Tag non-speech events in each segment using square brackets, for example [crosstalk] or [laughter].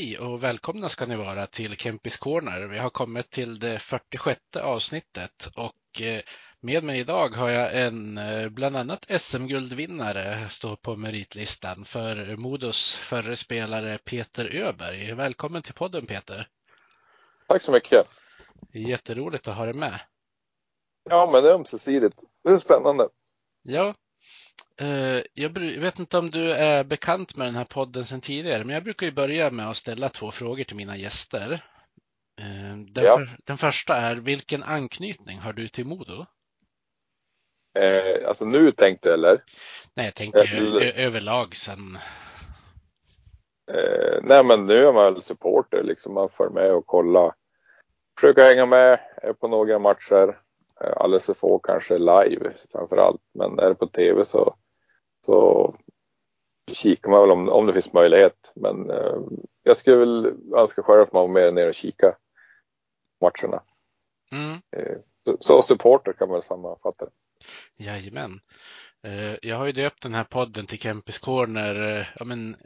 Hej och välkomna ska ni vara till Kempis Corner. Vi har kommit till det 46 avsnittet och eh, med mig idag har jag en eh, bland annat SM-guldvinnare står på meritlistan för Modos förre spelare Peter Öberg. Välkommen till podden Peter. Tack så mycket. Jätteroligt att ha dig med. Ja, men det är ömsesidigt. Det är spännande. Ja, jag bru- vet inte om du är bekant med den här podden sedan tidigare, men jag brukar ju börja med att ställa två frågor till mina gäster. Eh, Den, Ja. för, den första är, vilken anknytning har du till Modo? Eh, alltså nu tänkte jag eller? Nej, jag tänker Eller- överlag sen. Eh, nej, men nu är man väl supporter liksom. Man får med och kolla. Försöka hänga med på några matcher. Eh, alldeles för få kanske live framför allt. Men är det på tv så, så kikar man väl om, om det finns möjlighet. Men eh, jag skulle väl önska själv att man var mer ner och kika matcherna. Mm, Eh, så, så supporter kan man väl sammanfatta det. jajamän. Eh, Jag har ju döpt den här podden till Kempis Corner, eh, ja men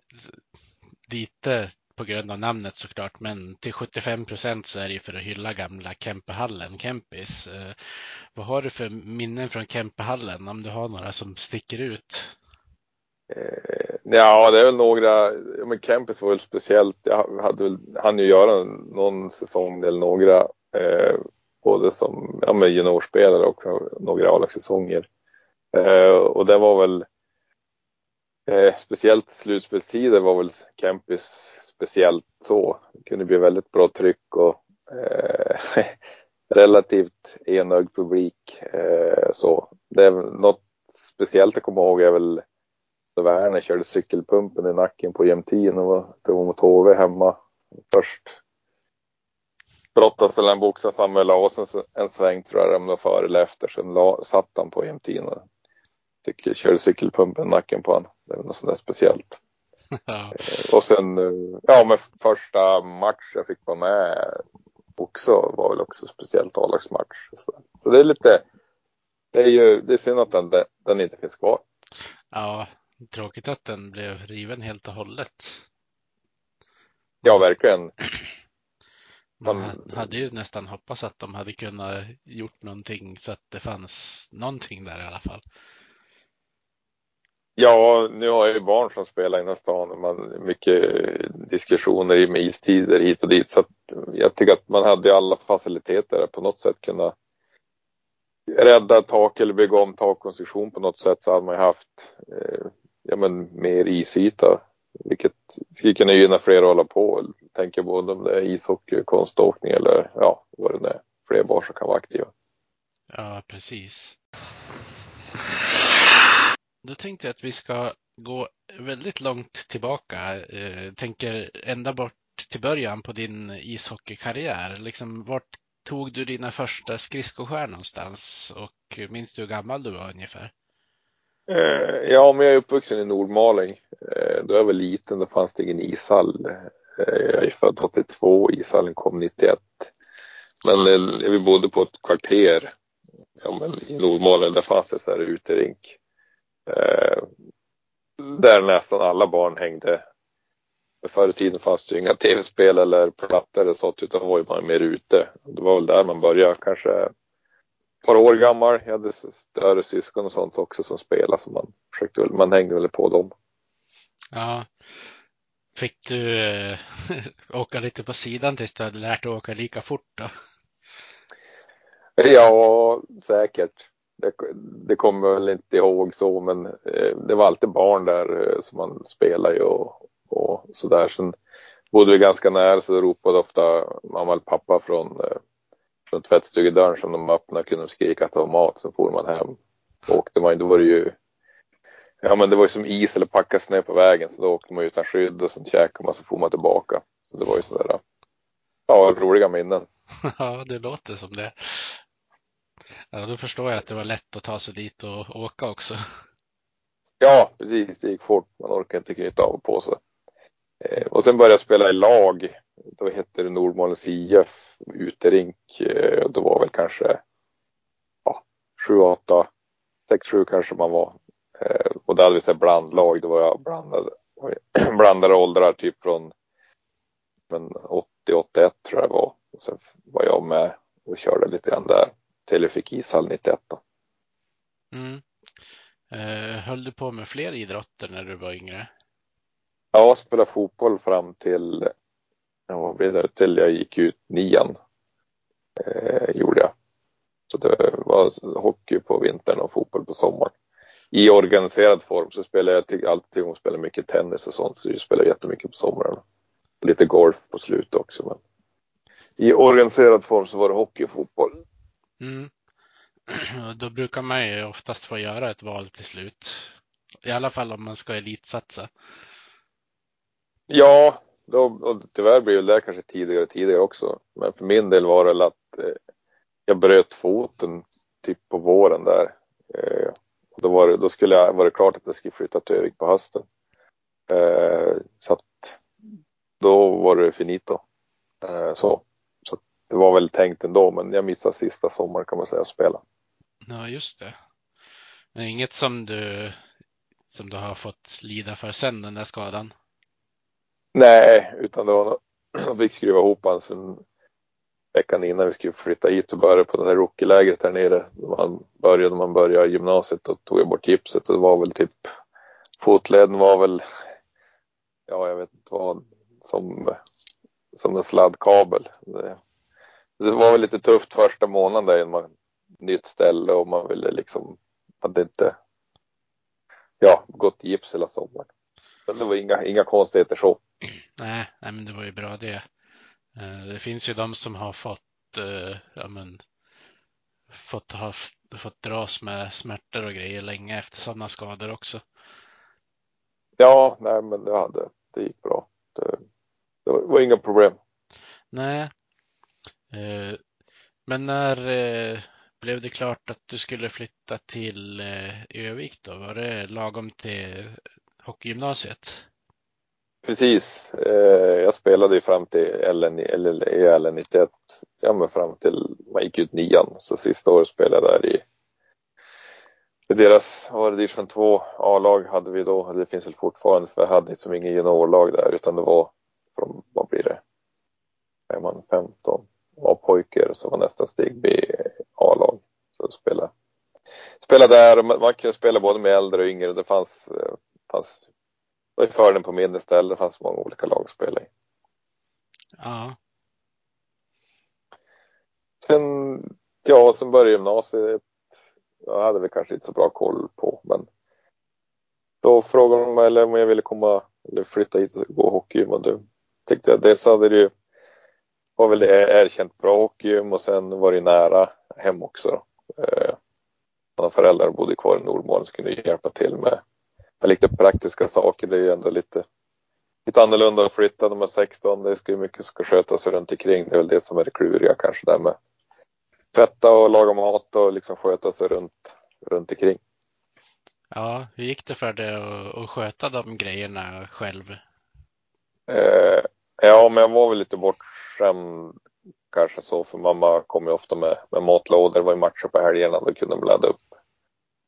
lite på grund av namnet såklart, men till 75 procent så är det ju för att hylla gamla Kempehallen, Kempis. Eh, Vad har du för minnen från Kempehallen, om du har några som sticker ut? Eh, ja, det är väl några, men Kempis var väl speciellt. Jag hade väl, hann ju göra någon säsong eller några, eh, både som ja, med juniorspelare och några A-lagssäsonger. Eh, och det var väl eh, speciellt slutspelstider var väl Kempis speciellt så. Det kunde bli väldigt bra tryck och eh, [laughs] relativt enögd publik. Eh, så det är något speciellt jag kommer ihåg är väl då Werner körde cykelpumpen i nacken på jämtin och var, var mot HV hemma. Först brottades eller boxade Samuel Larsson en sväng tror jag, var före eller efter. Sen la, satt han på jämtin och cykel, körde cykelpumpen i nacken på honom. Det var något sånt där speciellt. [laughs] Eh, Och sen, eh, ja men första match jag fick vara med också var väl också speciellt A-lagsmatch. Så, så det är lite, det är ju, det är synd att den, den inte finns kvar. ja, tråkigt att den blev riven helt och hållet. Ja, verkligen. [clears throat] Man Man- ha- hade ju nästan hoppats att de hade kunnat gjort någonting så att det fanns någonting där i alla fall. Ja, nu har jag ju barn som spelar i den här stan och man mycket diskussioner i med istider hit och dit så att jag tycker att man hade ju alla faciliteter att på något sätt kunna rädda tak eller bygga om takkonstruktion på något sätt så hade man ju haft eh, ja, men mer isyta vilket skulle kunna gynna fler att hålla på. Tänker både om det är ishockey, konståkning eller ja, vad det nu är. Fler barn som kan vara aktiva. Ja, precis. Då tänkte jag att vi ska gå väldigt långt tillbaka. Eh, tänker ända bort till början på din ishockeykarriär. Liksom, vart tog du dina första skridskoskär någonstans? Och minns du hur gammal du var ungefär? Eh, ja, men jag är uppvuxen i Nordmaling. Eh, då jag var liten då fanns det ingen ishall. Eh, jag är född 82, ishallen kom 91. Men eh, vi bodde på ett kvarter ja, men i Nordmaling, där fanns det så här uterink. Eh, där nästan alla barn hängde. Förr i tiden fanns det ju inga tv-spel eller plattor eller sånt utan var ju bara mer ute. Det var väl där man började kanske par år gammal. Jag hade större syskon och sånt också som spelade så man försökte man hängde väl på dem. Ja. Fick du äh, [laughs] åka lite på sidan tills du hade lärt dig åka lika fort då? Ja, säkert. Det, det kommer jag väl inte ihåg så, men eh, det var alltid barn där eh, som man spelade och, och sådär. Sen bodde vi ganska nära så ropade ofta mamma eller pappa från, eh, från tvättstugedörren som de öppnade kunde de skrika att det var mat. Så for man hem. åkte man, då var det ju Ja men det var ju som is eller packa snö på vägen så då åkte man utan skydd och sen käkade man så for man tillbaka. Så det var ju sådär, ja roliga minnen. [laughs] Ja det låter som det. Ja då förstår jag att det var lätt att ta sig dit och åka också. Ja precis, det gick fort. Man orkade inte knyta av på sig. Eh, och sen började jag spela i lag. Då hette det Nordmalens IF uterink. Eh, då var väl kanske ja, 7, 8, 6, 7 kanske man var. Eh, och då hade vi så blandlag. Då var jag blandade, [clears throat] blandade åldrar typ från 80, 81 tror jag det var. Och sen var jag med och körde lite grann där. Till jag fick ishall 91 då. Mm. Eh, höll du på med fler idrotter när du var yngre? Ja, jag spelade fotboll fram till, ja, vad blev det, till jag gick ut nian. Eh, gjorde jag. Så det var hockey på vintern och fotboll på sommaren. I organiserad form så spelar jag alltid tycker om att spela mycket tennis och sånt så jag spelar jättemycket på sommaren. Lite golf på slutet också men i organiserad form så var det hockey och fotboll. Mm. [clears throat] Då brukar man ju oftast få göra ett val till slut. I alla fall om man ska elitsatsa. Ja, då, och tyvärr blir det kanske tidigare och tidigare också. Men för min del var det att eh, jag bröt foten typ på våren där. Eh, och då, var det, då skulle jag, var det klart att jag skulle flytta till Övik på hösten. Eh, så att då var det finito. Eh, så. så det var väl tänkt ändå, men jag missade sista sommaren kan man säga att spela. Ja, just det. Men inget som du, som du har fått lida för sen den där skadan? Nej, utan det var jag [clears throat] fick skruva ihop hans en veckan innan vi skulle flytta hit och börja på det här rookielägret här nere. Man började, man började gymnasiet och tog jag bort gipset och det var väl typ fotleden var väl, ja jag vet inte vad, som, som en sladdkabel. Det, det var väl lite tufft första månaden där man nytt ställe och man ville liksom, hade inte, ja, gått gips hela sommaren. Men det var inga, inga konstigheter så. Nej, nej, men det var ju bra det. Eh, det finns ju de som har fått, eh, ja men, fått, ha, fått dras med smärtor och grejer länge efter sådana skador också. Ja, nej men det hade, det gick bra. Det, det var inga problem. Nej. Eh, men när blev det klart att du skulle flytta till Övik då? Var det lagom till hockeygymnasiet? Precis. Eh, jag spelade ju fram till LN, eller LN 91. Ja, men fram till man gick ut nian. Så sista året spelade jag där i, i deras, var det division 2 A-lag hade vi då. Det finns väl fortfarande för jag hade liksom ingen juniorlag där utan det var från, vad blir det? Är man 15 var pojkar så var nästa steg B A-lag. Så spela, spela där och man kunde spela både med äldre och yngre. Det fanns, eh, fanns var ju fördelen på mindre ställen. Det fanns många olika lag att spela i. Ja. Sen, ja, sen började gymnasiet. Jag hade väl kanske inte så bra koll på, men då frågade de mig om jag ville komma eller flytta hit och gå hockeygym och då tyckte jag dels hade det ju var väl erkänt bra hockeygym och sen var det nära hem också. Eh, mina föräldrar bodde kvar i Nordmål så kunde hjälpa till med lite praktiska saker. Det är ju ändå lite, lite annorlunda att flytta när man är 16. Det ska ju mycket ska skötas runt omkring. Det är väl det som är det kluriga kanske där med tvätta och laga mat och liksom sköta sig runt, runt omkring. Ja, hur gick det för dig att, att sköta de grejerna själv? Eh, ja, men jag var väl lite bortskämd kanske så för mamma kom ju ofta med, med matlådor. Det var ju matcher på helgerna. Då kunde de ladda upp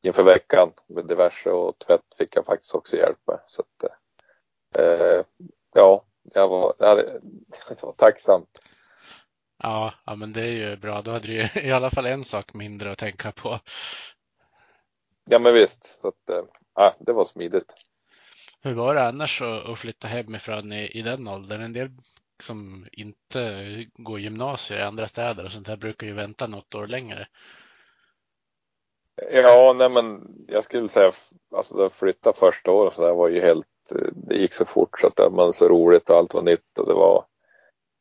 inför veckan med diverse och tvätt fick jag faktiskt också hjälp med. Så att, eh, ja, jag var, jag hade, [laughs] det var tacksamt. Ja, ja, men det är ju bra. Då hade du ju i alla fall en sak mindre att tänka på. Ja men visst, så att, äh, det var smidigt. Hur var det annars att flytta hemifrån i, i den åldern? En del som inte går gymnasier i andra städer och sånt här brukar ju vänta något år längre. Ja, nej men jag skulle säga alltså att flytta första året så där var ju helt, det gick så fort så att det var så roligt och allt var nytt och det var,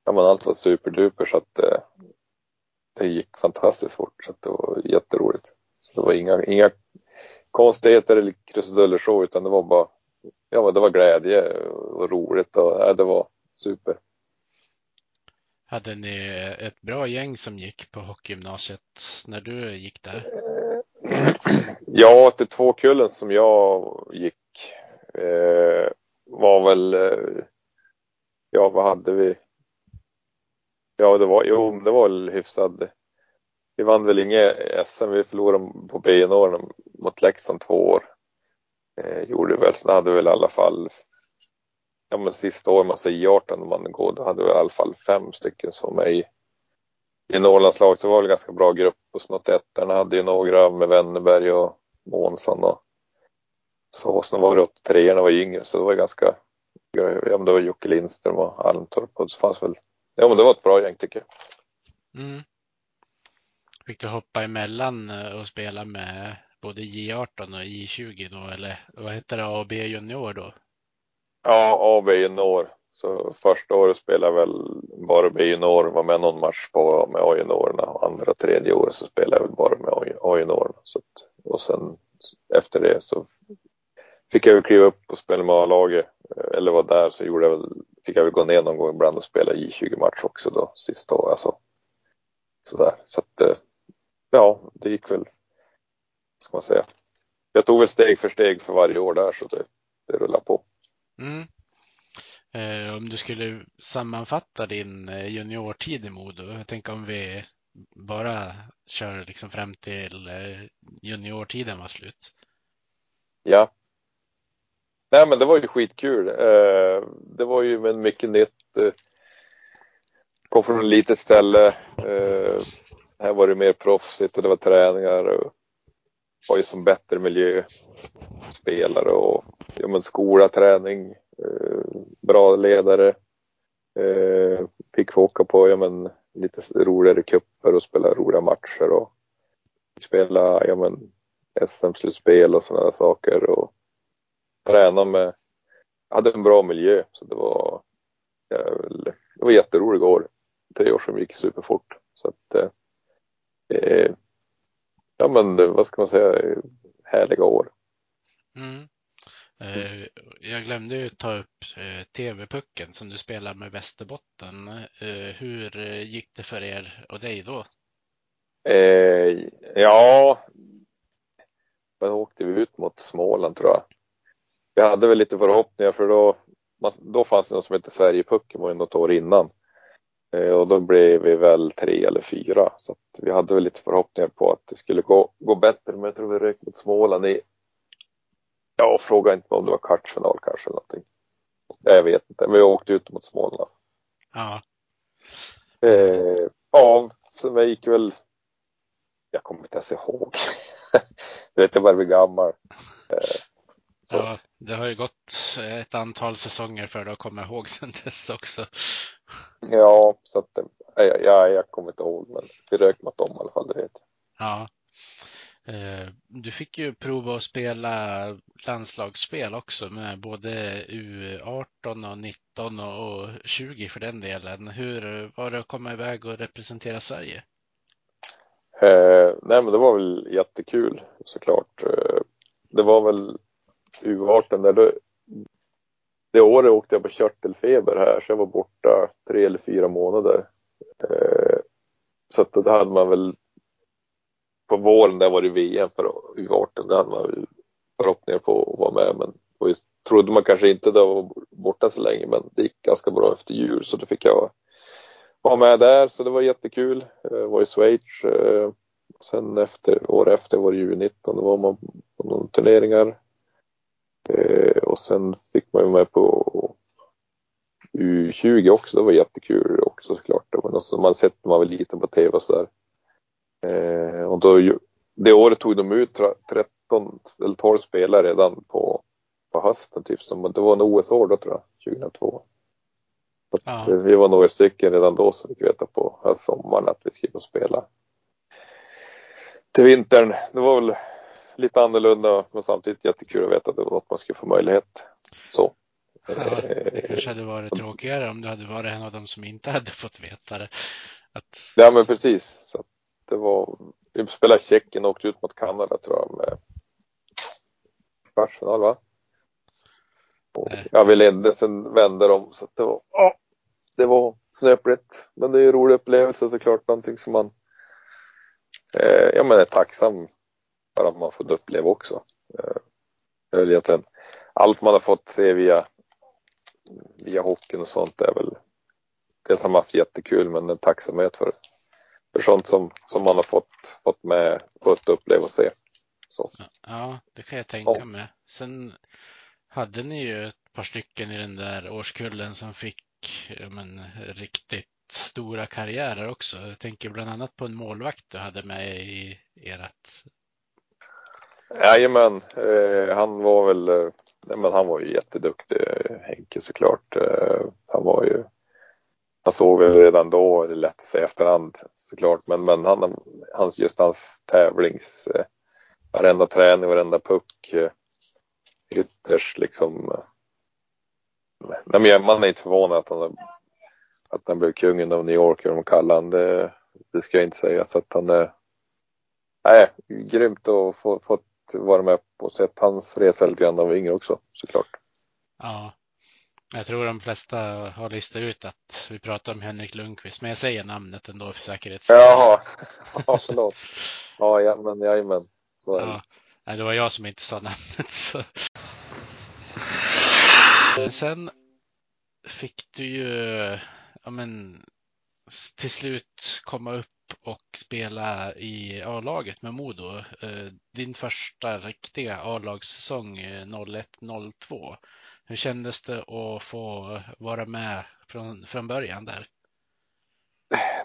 ja men allt var superduper så att det, det gick fantastiskt fort så att det var jätteroligt. Så det var inga, inga konstigheter eller krusiduller så utan det var bara, ja det var glädje och roligt och ja, det var super. Hade ni ett bra gäng som gick på hockeygymnasiet när du gick där? Ja, till två kullen som jag gick eh, var väl, eh, ja vad hade vi? Ja, det var, jo, det var väl hyfsad. Vi vann väl inget SM, vi förlorade på B-år mot Leksand två år. Eh, gjorde vi väl, Sen hade vi väl i alla fall, ja men sista året man säger 18 man går, då hade vi i alla fall fem stycken som var med i i Norrlandslag så var det ganska bra grupp och snottettarna hade ju några med Wennerberg och Månsson och så. Sen var det 83 var yngre så det var ganska, ja men det var Jocke Lindström och Almtorp och så fanns väl, ja men det var ett bra gäng tycker jag. Mm. Fick du hoppa emellan eh, och spela med både J18 och J20 då eller vad heter det, A och B junior då? Ja, A och B junior så första året spelade jag väl bara med junior, var med någon match på med A-juniorerna och andra tredje året så spelade jag väl bara med A-juniorerna. Och sen efter det så fick jag väl kliva upp och spela med A-laget eller var där så gjorde jag väl, fick jag väl gå ner någon gång ibland och spela J20 match också då sista året. Alltså. Sådär. Så att eh, ja, det gick väl, ska man säga. Jag tog väl steg för steg för varje år där så det, det rullade på. Mm. Eh, om du skulle sammanfatta din eh, juniortid i Modo, jag tänker om vi bara kör liksom fram till eh, juniortiden var slut. Ja. Nej men det var ju skitkul. Det var ju med mycket nytt. Kom från ett litet ställe. Här var det mer proffsigt och det var träningar. Och var ju som bättre miljö. Spelare och ja, men skola, träning, Eh, bra ledare. Eh, fick få åka på ja, men, lite roligare kupper och spela roliga matcher och spela ja, men, SM-slutspel och sådana saker och träna med, jag hade en bra miljö så det var, ja, det var jätteroligt år. Tre år som gick superfort. Så att, eh, ja men vad ska man säga, härliga år. Mm. Eh, jag glömde ju ta upp eh, TV-pucken som du spelar med Västerbotten. Eh, hur gick det för er och dig då? Eh, ja, då åkte vi ut mot Småland tror jag. Vi hade väl lite förhoppningar för då, då fanns det något som hette Sverigepucken var ju något år innan. Eh, och då blev vi väl tre eller fyra så att vi hade väl lite förhoppningar på att det skulle gå, gå bättre men jag tror vi rök mot Småland i Ja, fråga inte om det var kvartsfinal kanske eller någonting. Jag vet inte, men vi åkte ut mot Småland. Ja. Eh, ja, så vi gick väl, jag kommer inte ens ihåg. [laughs] jag vet, jag börjar bli gammal. Eh, ja, det har ju gått ett antal säsonger för att komma ihåg sen dess också. Ja, så att, ja, ja, jag kommer inte ihåg, men vi rök mot dem i alla fall, det vet jag. Ja. Eh, du fick ju prova att spela landslagsspel också med både U18 och 19 och 20 för den delen. Hur var det att komma iväg och representera Sverige? Eh, nej men det var väl jättekul såklart. Eh, det var väl U18 där då, det året åkte jag på körtelfeber här så jag var borta tre eller fyra månader. Eh, så att då hade man väl på våren där var det VM för U18. Där hade man förhoppningar på att vara med men och trodde man kanske inte det var borta så länge men det gick ganska bra efter jul så då fick jag vara med där så det var jättekul. Jag var i Schweiz. Eh, sen efter, år efter var det U19, då var man på några turneringar. Eh, och sen fick man ju med på U20 också, det var jättekul också såklart. Det var något som man sett när man var liten på tv och sådär. Eh, och då, det året tog de ut 13 eller 12 spelare redan på, på hösten typ. Som, det var en OS-år då tror jag, 2002. Så ja. Vi var några stycken redan då som fick veta på sommaren att vi skulle spela till vintern. Det var väl lite annorlunda men samtidigt jättekul att veta att det var något man skulle få möjlighet. Så. Ja, det kanske hade varit tråkigare om du hade varit en av dem som inte hade fått veta det. Att... Ja men precis. Så det var, vi spelade Tjeckien och åkte ut mot Kanada tror jag med kvartsfinal va? Och, ja vi ledde, sen vände de så det var, ja, det var snöpligt. Men det är en rolig upplevelse såklart, någonting som man eh, ja, men är tacksam för att man fått uppleva också. Eh, egentligen, allt man har fått se via, via hockeyn och sånt är väl det som har haft jättekul men en tacksamhet för, för sånt som, som man har fått, fått med, fått uppleva och se. Så. Ja, det kan jag tänka ja. mig. Sen hade ni ju ett par stycken i den där årskullen som fick men, riktigt stora karriärer också. Jag tänker bland annat på en målvakt du hade med i ert. Jajamän, eh, han var väl, eh, men han var ju jätteduktig Henke såklart. Eh, han var ju, han såg väl redan då, det är lätt att säga efterhand såklart, men, men han, hans, just hans tävlings, eh, varenda träning, varenda puck, eh, ytterst liksom. Eh, nej, men man är inte förvånad att han att han blev kungen av New York, hur de kallar han det, det ska jag inte säga. Så att han är, nej, grymt att få fått vara med på och sett hans resa lite grann av yngre också såklart. Ja, jag tror de flesta har listat ut att vi pratar om Henrik Lundqvist, men jag säger namnet ändå för säkerhets skull. Jaha, ja, förlåt. Ja, ja men jajamän, så är det. Ja, det var jag som inte sa namnet. Så. Sen fick du ju ja, men, till slut komma upp och spela i A-laget med Modo. Eh, din första riktiga A-lagssäsong 01-02. Hur kändes det att få vara med från, från början där?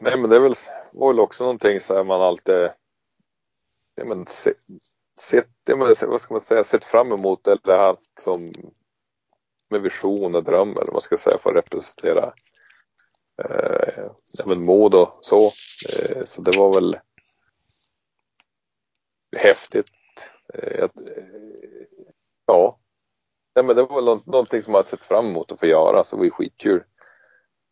Nej, men det är väl, var väl också någonting så man alltid ja, men, sett, ja, men, vad ska man säga, sett fram emot eller haft som med vision och dröm eller vad man ska säga för att representera eh, ja, men mod och så. Eh, så det var väl häftigt. Eh, att, eh, ja, Nej, men det var väl någonting som man sett fram emot att få göra, så det var ju skitkul.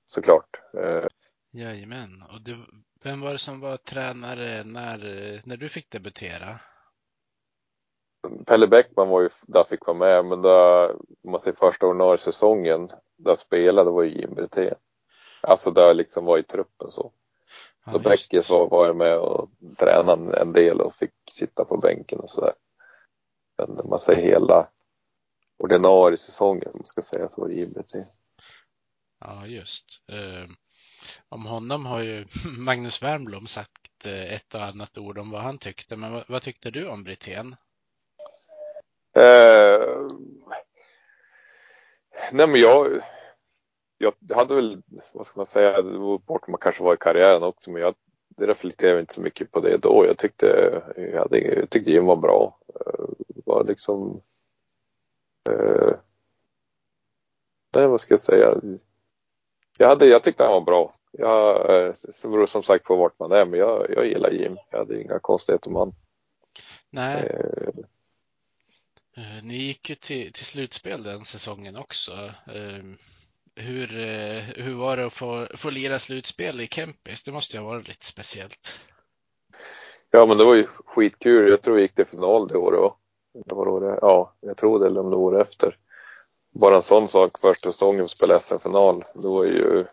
Såklart. Eh. Jajamän. Och det, vem var det som var tränare när, när du fick debutera? Pelle Bäckman var ju, där fick vara med, men då, om man ser första ordinarie säsongen, där spelade var ju Jim Brithén. Alltså där liksom var i truppen så. Ja, så Bäckis var, var med och tränade en del och fick sitta på bänken och sådär. Men man säger hela ordinarie säsongen, man ska säga, så Jim Brithén. Ja, just. Eh, om honom har ju [laughs] Magnus Wernbloom sagt eh, ett och annat ord om vad han tyckte. Men vad, vad tyckte du om Brithén? Eh, nej men jag, jag hade väl, vad ska man säga, det var bort man kanske var i karriären också men jag reflekterade inte så mycket på det då. Jag tyckte, jag, hade, jag tyckte Jim var bra. Uh, var liksom uh, Nej, vad ska jag säga? Jag, hade, jag tyckte han var bra. Jag, uh, så beror som sagt på vart man är, men jag, jag gillar Jim. Jag hade inga konstigheter med honom. Nej. Uh, Eh, ni gick ju till, till slutspel den säsongen också. Eh, hur, eh, hur var det att få, få lira slutspel i Kempis? Det måste ju ha varit lite speciellt. Ja, men det var ju skitkul. Jag tror vi gick till final det året. Det var det, ja, jag tror det, eller om det vore efter. Bara en sån sak, första säsongen vi spelade SM-final. då är ju,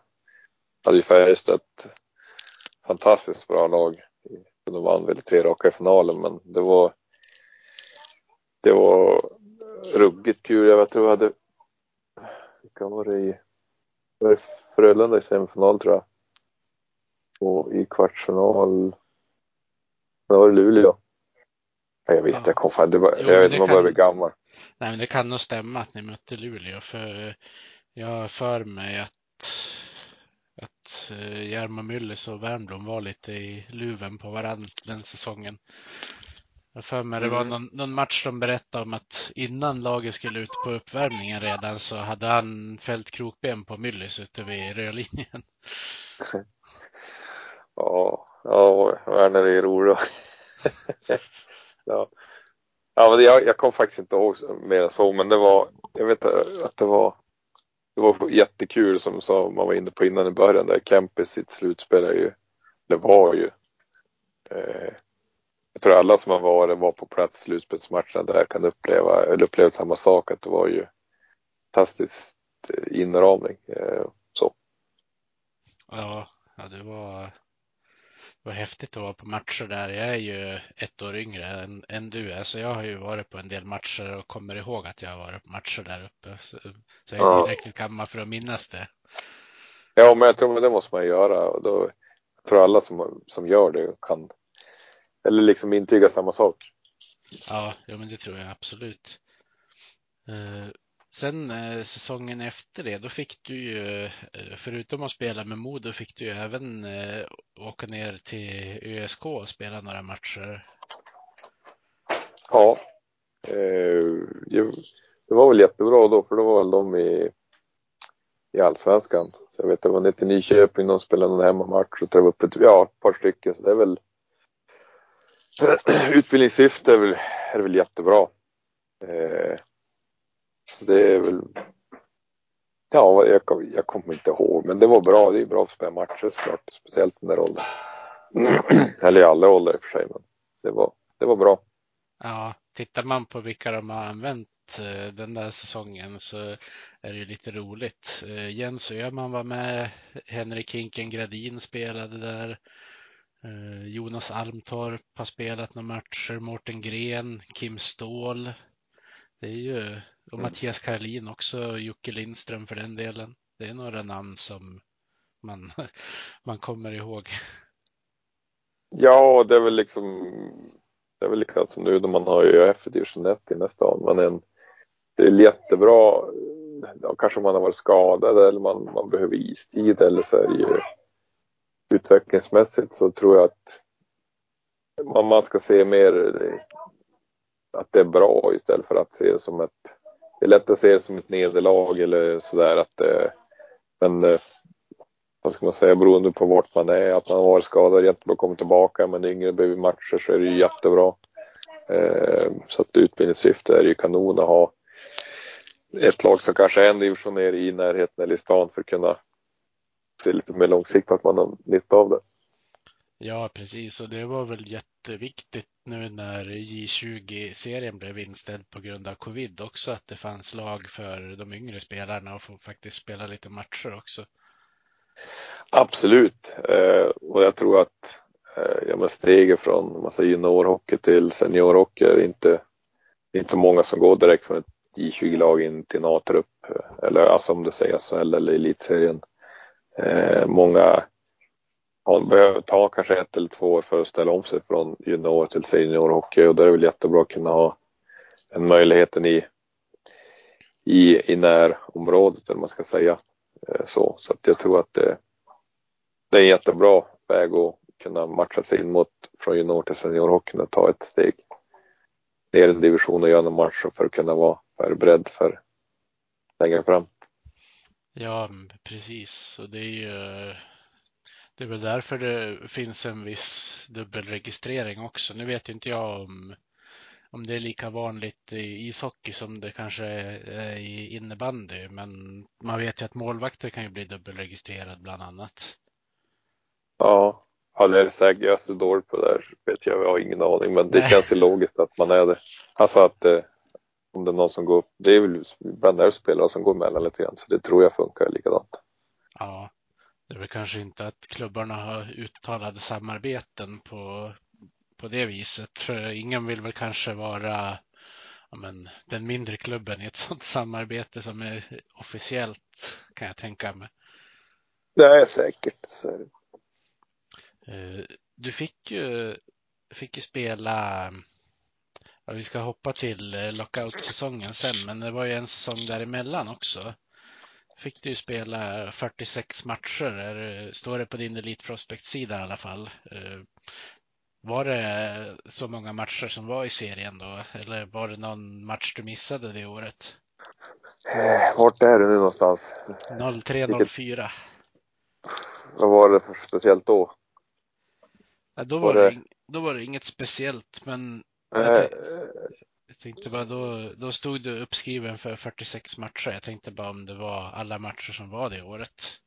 hade ju Färjestad ett fantastiskt bra lag. De vann väl tre raka i finalen, men det var det var ruggigt kul. Jag tror jag hade, vilka var det i, var det Frölunda i semifinal tror jag. Och i kvartsfinal, det var det Luleå. Jag vet, ja. jag kom fan, det var, jo, jag vet man börjar bli gammal. Nej, men det kan nog stämma att ni mötte Luleå, för jag har för mig att att, uh, Jarmo Myllys och Wernbloom var lite i luven på varandra den säsongen. Jag för mig det var Mm. någon, någon match de berättade om att innan laget skulle ut på uppvärmningen redan så hade han fällt krokben på Myllys ute vid rödlinjen. [laughs] Ja, ja, Werner är rolig. [laughs] ja. Ja, men jag, jag kom faktiskt inte ihåg mer än så, men det var, jag vet att det var, det var jättekul som, som man var inne på innan i början där. Kempis sitt slutspel är ju, det var ju, eh, jag tror alla som har varit, var på plats i slutspelsmatcherna där kan uppleva, eller uppleva samma sak, att det var ju fantastiskt eh, inramning. Eh, så. Ja, ja det var, var häftigt att vara på matcher där. Jag är ju ett år yngre än, än du är, så jag har ju varit på en del matcher och kommer ihåg att jag har varit på matcher där uppe. Så, så jag är Ja. tillräckligt gammal för att minnas det. Ja, men jag tror att det måste man göra och då, jag tror alla som, som gör det kan, eller liksom intyga samma sak. Ja, ja men det tror jag absolut. Sen eh, säsongen efter det, då fick du ju, eh, förutom att spela med Modo, fick du ju även eh, åka ner till ÖSK och spela några matcher. Ja, eh, det, var väl jättebra då för då var väl de i, i Allsvenskan. Så jag vet det var ner till Nyköping, de spelade någon hemmamatch och träffade upp ett, ja, ett par stycken. Så det är väl [clears throat] utbildningssyfte är väl, är väl jättebra. Eh, så det är väl Ja, jag, jag kommer inte ihåg, men det var bra. Det är bra att spela matcher såklart, speciellt den där åldern. [clears throat] Eller i alla åldrar i och för sig, men det var, det var bra. Ja, tittar man på vilka de har använt eh, den där säsongen så är det ju lite roligt. Eh, Jens Öhman var med, Henrik Hinken Gradin spelade där. Eh, Jonas Almtorp har spelat några matcher, Mårten Gren, Kim Ståhl. Det är ju, och Mattias Karlin också, Jocke Lindström för den delen. Det är några namn som man, [laughs] man kommer ihåg. Ja, det är väl liksom, det är väl likadant som nu när man har ÖF i division 1 i nästa år. Man är en, det är jättebra, ja, kanske man har varit skadad eller man, man behöver istid eller så är det ju utvecklingsmässigt så tror jag att man, man ska se mer att det är bra istället för att se det som ett, det är lätt att se det som ett nederlag eller sådär att eh, men eh, vad ska man säga, beroende på vart man är, att man har varit skadad, jättebra att komma tillbaka, men yngre behöver matcher så är det ju jättebra. Eh, så att utbildningssyfte är det ju kanon att ha ett lag som kanske är en division ner i närheten eller i stan för att kunna se lite mer långsiktigt att man har nytta av det. Ja, precis. Och det var väl jätteviktigt nu när J20-serien blev inställd på grund av covid också, att det fanns lag för de yngre spelarna att få faktiskt spela lite matcher också. Absolut, eh, och jag tror att eh, ja, men steget från massa juniorhockey till seniorhockey är inte, det inte många som går direkt från ett J20-lag in till en A-trupp eh, eller alltså om du säger SHL eller elitserien. Många ja, behöver ta kanske ett eller två år för att ställa om sig från junior till seniorhockey och då är det väl jättebra att kunna ha den möjligheten i, i, i närområdet eller man ska säga. Eh, så, så att jag tror att det, det är en jättebra väg att kunna matcha sig in mot från junior till seniorhockeyn och ta ett steg ner i en division och göra en match för att kunna vara förberedd för längre fram. Ja, precis. Och det är ju det är väl därför det finns en viss dubbelregistrering också. Nu vet ju inte jag om, om det är lika vanligt i ishockey som det kanske är i innebandy, men man vet ju att målvakter kan ju bli dubbelregistrerad bland annat. Ja, ja det är säkert. Jag är så dålig på det där. Vet jag, jag har ingen aning, men det Nej. känns ju logiskt att man är det. Alltså att eh, om det är någon som går upp. Det är väl ibland är det spelare som går emellan lite grann, så det tror jag funkar likadant. Ja, det är väl kanske inte att klubbarna har uttalade samarbeten på, på det viset. För ingen vill väl kanske vara ja, men, den mindre klubben i ett [laughs] sådant samarbete som är officiellt kan jag tänka mig. Det är säkert. Så. Eh, Du fick ju, fick ju spela, ja, vi ska hoppa till eh, lockout-säsongen sen, men det var ju en säsong däremellan också. Fick du spela 46 matcher. Det- Står det på din Elite Prospect-sida i alla fall. Eh, Var det så många matcher som var i serien då? Eller var det någon match du missade det året? Eh, Vart är det nu någonstans? 03-04. Vad var det för speciellt då? Ja, då, Var var det, det- då var det inget speciellt, men Jag jag tänkte bara då, då stod du uppskriven för 46 matcher. Jag tänkte bara om det var alla matcher som var det året.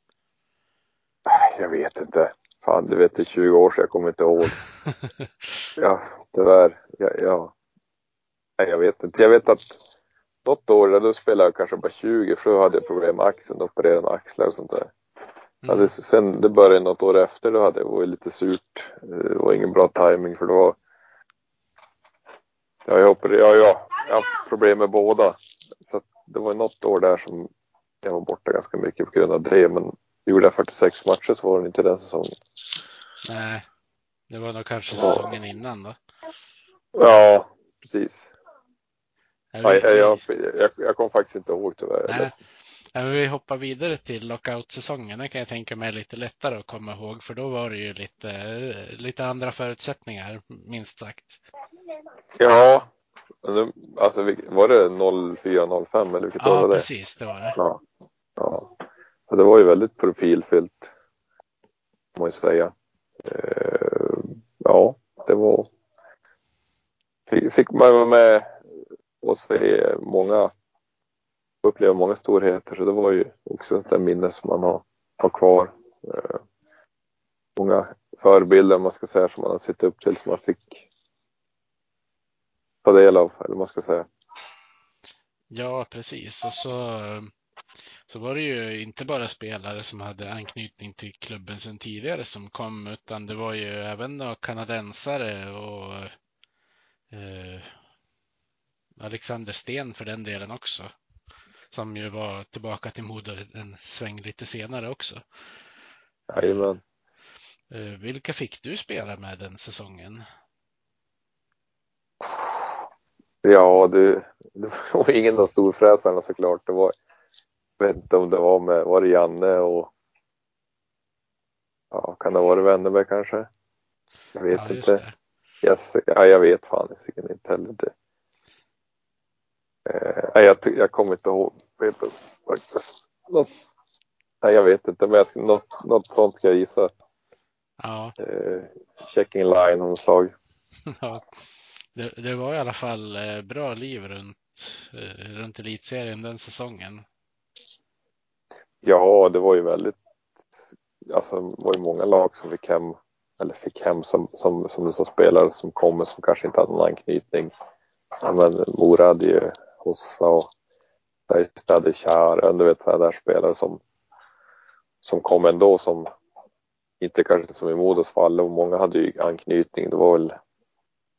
Jag vet inte. Fan, du vet det är 20 år sedan, jag kommer inte ihåg. [laughs] Ja, tyvärr. Ja, ja. Nej, jag vet inte. Jag vet att något år där då spelade jag kanske bara 20 för då hade jag problem med axeln, opererade axlar och sånt där. Mm. Det, sen det började något år efter, då hade det varit lite surt. Det var ingen bra timing för det var jag, opererade, ja, ja, jag har haft problem med båda. Så det var något år där som jag var borta ganska mycket på grund av det. Men gjorde jag 46 matcher så var det inte den säsongen. Nej, det var nog kanske Ja. säsongen innan då. Ja, precis. Ja, Ja, jag, jag, jag, jag kommer faktiskt inte ihåg tyvärr. Nej. ja, vi hoppar vidare till lockout-säsongen. Den kan jag tänka mig är lite lättare att komma ihåg för då var det ju lite, lite andra förutsättningar, minst sagt. Ja, alltså vil- var det 04-05 eller vilket år Ja, var det? precis, det var det. Ja. ja. Så det var ju väldigt profilfyllt. Må jag säga. Eh, ja, det var. Fick, man vara med och se många, uppleva många storheter. Så det var ju också ett där minne som man har, har kvar. Eh, många förebilder man ska säga som man har sett upp till som man fick ta del av, eller vad man ska säga. Ja, precis. Och så, så var det ju inte bara spelare som hade anknytning till klubben sedan tidigare som kom, utan det var ju även kanadensare och eh, Alexander Sten för den delen också. Som ju var tillbaka till Modo en sväng lite senare också. Jajamän. Eh, vilka fick du spela med den säsongen? Ja, det, det [laughs] var ingen av storfräsarna såklart. Det var, jag vet inte om det var med, var det Janne och ja, kan det ha varit Wennerberg kanske? Jag vet ja, inte. Yes, ja, jag vet fan säkert inte heller det. Eh, jag, jag kommer inte ihåg. Vet du, något, nej, jag vet inte, men jag, något, något sånt ska jag gissa. Ja, Eh, checking line något slag. [laughs] ja. Det, det var i alla fall eh, bra liv runt, eh, runt elitserien den säsongen. Ja, det var ju väldigt, alltså det var ju många lag som fick hem, eller fick hem som, som, som du sa, spelare som kommer som kanske inte hade någon anknytning. Ja, men Mora hade ju Hossa och Bergstad hade Tjärön, du vet sådana där spelare som, som kom ändå som inte kanske som i Modos fall och många hade ju anknytning. Det var väl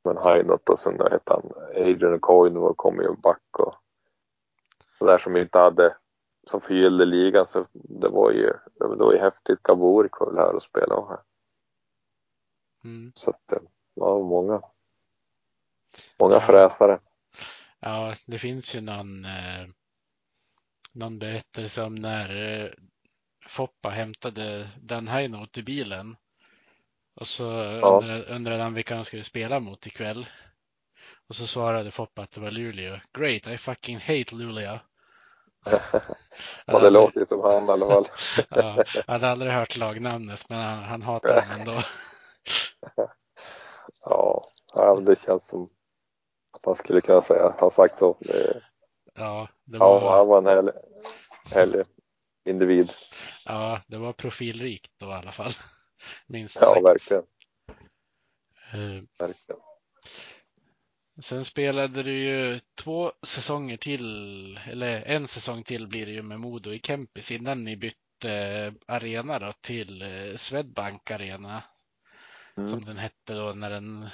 men Heinot och sen hette han, Adrian Coyne var kom ju back och sådär som inte hade som förgyllde ligan så det var ju, det var ju häftigt. Gaborik var väl här och spelade här. Mm. Så att det var många, många Ja. fräsare. Ja, det finns ju någon, eh, någon berättelse om när eh, Foppa hämtade Dan Heinot i bilen. Och så undrade, undrade han vilka de skulle spela mot ikväll. Och så svarade Foppa att det var Luleå. Great, I fucking hate Luleå. [laughs] Ja, det låter ju som han i alla fall. [laughs] Ja, jag hade aldrig hört lagnamnet, men han, han hatar dem ändå. [laughs] Ja, ja, det känns som att han skulle kunna säga, ha sagt så. Ja, det ja, var, han var en härlig, härlig individ. ja, det var profilrikt då i alla fall. Minst Ja, sagt. verkligen. Eh, verkligen. Sen spelade du ju två säsonger till, eller en säsong till blir det ju med Modo i Kempis innan ni bytte eh, arena då till eh, Swedbank Arena Mm. som den hette då när den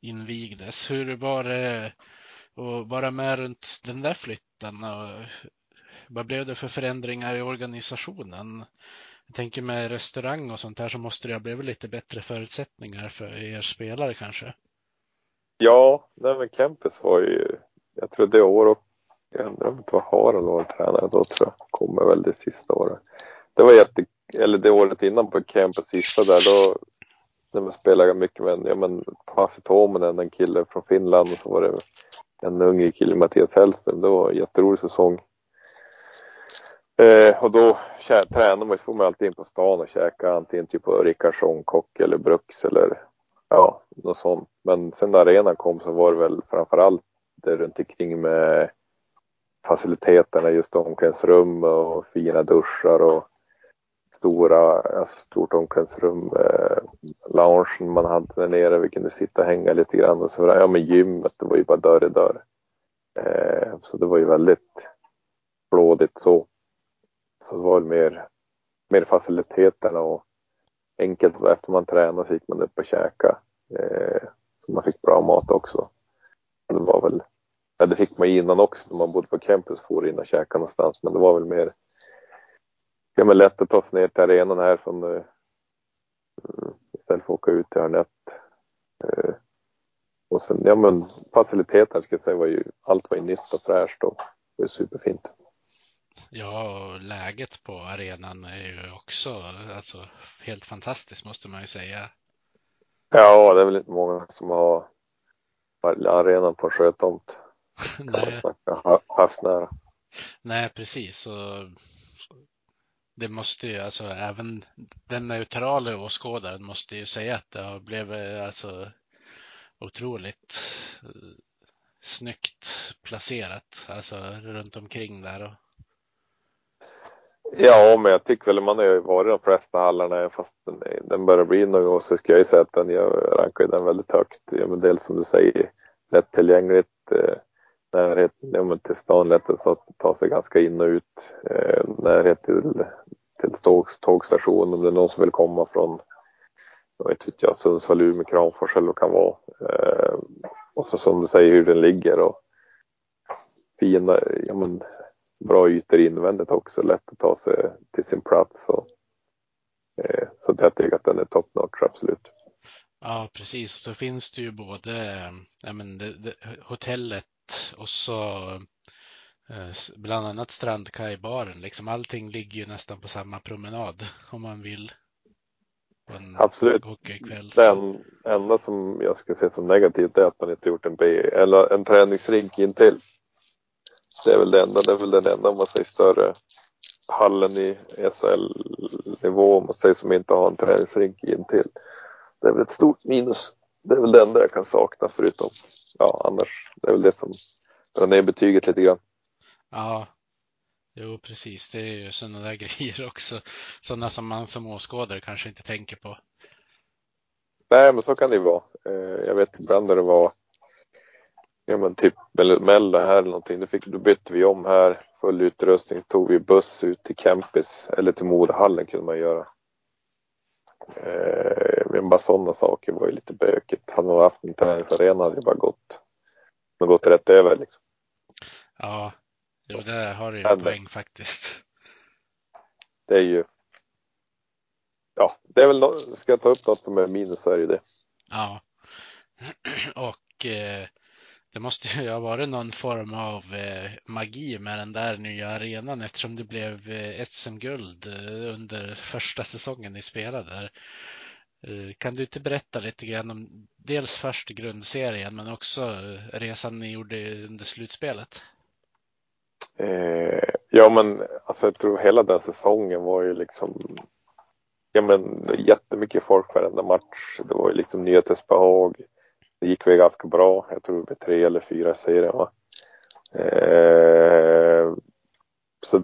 invigdes. Hur var det att vara med runt den där flytten och vad blev det för förändringar i organisationen? Jag tänker med restaurang och sånt här så måste det ha blivit lite bättre förutsättningar för er spelare kanske. Ja, nej men Kempis var ju, jag tror det år, jag undrar om det var Harald var tränare då tror jag. Kommer väl det sista året. Det var jätte, eller det året innan på Kempis sista där då när man spelade mycket med, ja men Pasi Tuominen, en kille från Finland och så var det en ung kille, Mattias Hellström. Det var en jätterolig säsong. Eh, och då tränar man, så får man alltid in på stan och käka antingen typ på Rickardsson, Kock eller Bruks eller ja, något sånt. Men sen när arenan kom så var det väl framförallt det runt omkring med faciliteterna, just omklädningsrum och fina duschar och stora, alltså stort omklädningsrum, eh, loungen man hade där nere, vi kunde sitta och hänga lite grann och så ja men gymmet, det var ju bara dörr i dörr. Eh, så det var ju väldigt blådigt så. Så det var väl mer, mer faciliteterna och enkelt efter man tränade så gick man upp och käkade. Eh, så man fick bra mat också. Det var väl, ja det fick man innan också när man bodde på campus, for in och käka någonstans, men det var väl mer ja, men lätt att ta sig ner till arenan här från eh, mm, istället för att åka ut till Hörnett. Eh, och sen, ja men faciliteterna ska jag säga var ju, allt var ju nytt och fräscht och det var superfint. Ja, och läget på arenan är ju också alltså, helt fantastiskt måste man ju säga. Ja, det är väl inte många som har arenan på en sjötomt. Nej. havsnära. Nej, precis. Och det måste ju alltså även den neutrala åskådaren måste ju säga att det har blivit alltså otroligt eh, snyggt placerat alltså runt omkring där. Och... Ja, men jag tycker väl man har ju varit de flesta hallarna fast den, den börjar bli något så ska jag ju säga att den, jag rankar den väldigt högt. Ja, men dels som du säger lättillgängligt, eh, närhet ja, till stan, lätt att ta sig ganska in och ut, eh, närhet till till tåg, tågstation om det är någon som vill komma från jag vet inte jag, Sundsvall, Umeå, Kramfors eller vad det kan vara. Eh, och så som du säger hur den ligger och fina, ja men bra ytor invändigt också, lätt att ta sig till sin plats. Och, eh, så jag tycker att den är top notch, absolut. Ja, precis. Så finns det ju både ja, men det, det, hotellet och så Eh, bland annat strandkajbaren. Liksom allting ligger ju nästan på samma promenad [laughs] om man vill. Absolut. Hockeykväll. Den enda som jag skulle se som negativt är att man inte gjort en B eller en träningsrink intill. Det är väl det enda, det är väl den enda om man säger större hallen i SHL-nivå om man säger som inte har en träningsrink intill. Det är väl ett stort minus. Det är väl det enda jag kan sakna förutom, ja annars, det är väl det som drar ner betyget lite grann. Ja, jo precis. Det är ju sådana där [laughs] grejer också. Sådana som man som åskådare kanske inte tänker på. Nej, men så kan det ju vara. Eh, jag vet ibland när det var ja, men typ Mello här eller någonting. Då, fick, då bytte vi om här, full utrustning, tog vi buss ut till campus eller till Modehallen kunde man göra. Eh, men bara sådana saker var ju lite bökigt. Hade man haft en träningsarena hade det bara gått, gått rätt över liksom. Ja, Jo, där har du ju en poäng faktiskt. Det är ju. Ja, det är väl, ska jag ta upp något som är minus så är det det. Ja. [clears throat] Och eh, det måste ju ha varit någon form av eh, magi med den där nya arenan eftersom det blev eh, SM-guld eh, under första säsongen ni spelade där. Kan du inte berätta lite grann om dels först grundserien men också resan ni gjorde under slutspelet? Eh, ja men alltså jag tror hela den säsongen var ju liksom Ja men jättemycket folk varenda match. Det var ju liksom nyhetsbehag. Det gick väl ganska bra. Jag tror det blev tre eller fyra serier va. Eh, så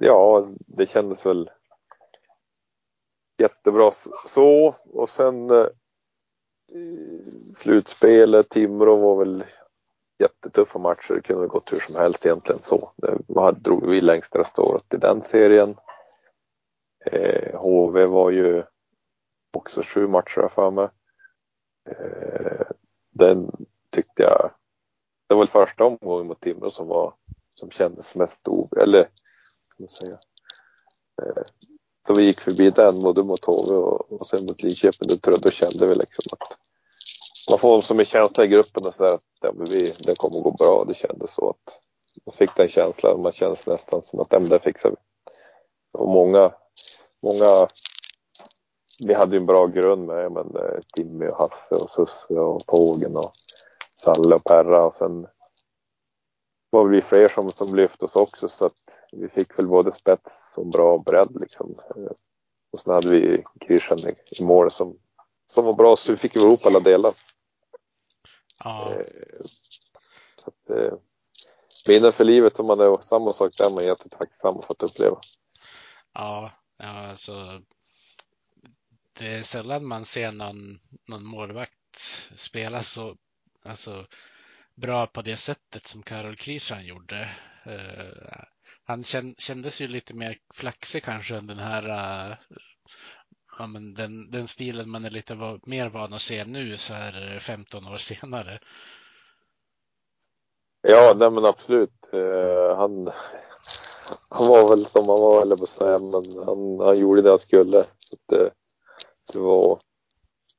ja, det kändes väl jättebra så och sen eh, slutspelet, Timrå var väl jättetuffa matcher. Det kunde gått hur som helst egentligen så. Det drog vi längsta året i den serien. Eh, HV var ju också sju matcher för mig. Eh, den tyckte jag, det var väl första omgången mot Timrå som var, som kändes mest o, eller, ska man säga. Eh, då vi gick förbi den både mot HV och, och sen mot Linköping, då, tror jag, då kände vi liksom att man får som en känsla i gruppen och sådär att ja, vi, det kommer gå bra. Det kändes så att man fick den känslan. Man känns nästan som att det fixar vi. Och många, många vi hade ju en bra grund med men, eh, Timmy och Hasse och Susse och Pågen och Salle och Perra och sen var vi fler som, som lyfte oss också så att vi fick väl både spets och bra bredd liksom. Eh, och sen hade vi Christian i, i mål som, som var bra så vi fick ihop alla delar. Ja. Eh, så att, minnen för livet som man är, samma sak där, man är jättetacksam för att uppleva. Ja, ja alltså. Det är eh, sällan man ser någon, någon målvakt spela så alltså, bra på det sättet som Karol Krishan gjorde. Uh, han kändes ju lite mer flaxig kanske än den här uh, ja, men den, den stilen man är lite va, mer van att se nu så här 15 år senare. Ja, nej men absolut. Uh, han, han var väl som han var, eller på att säga, men han, han gjorde det han skulle. Så att, det var,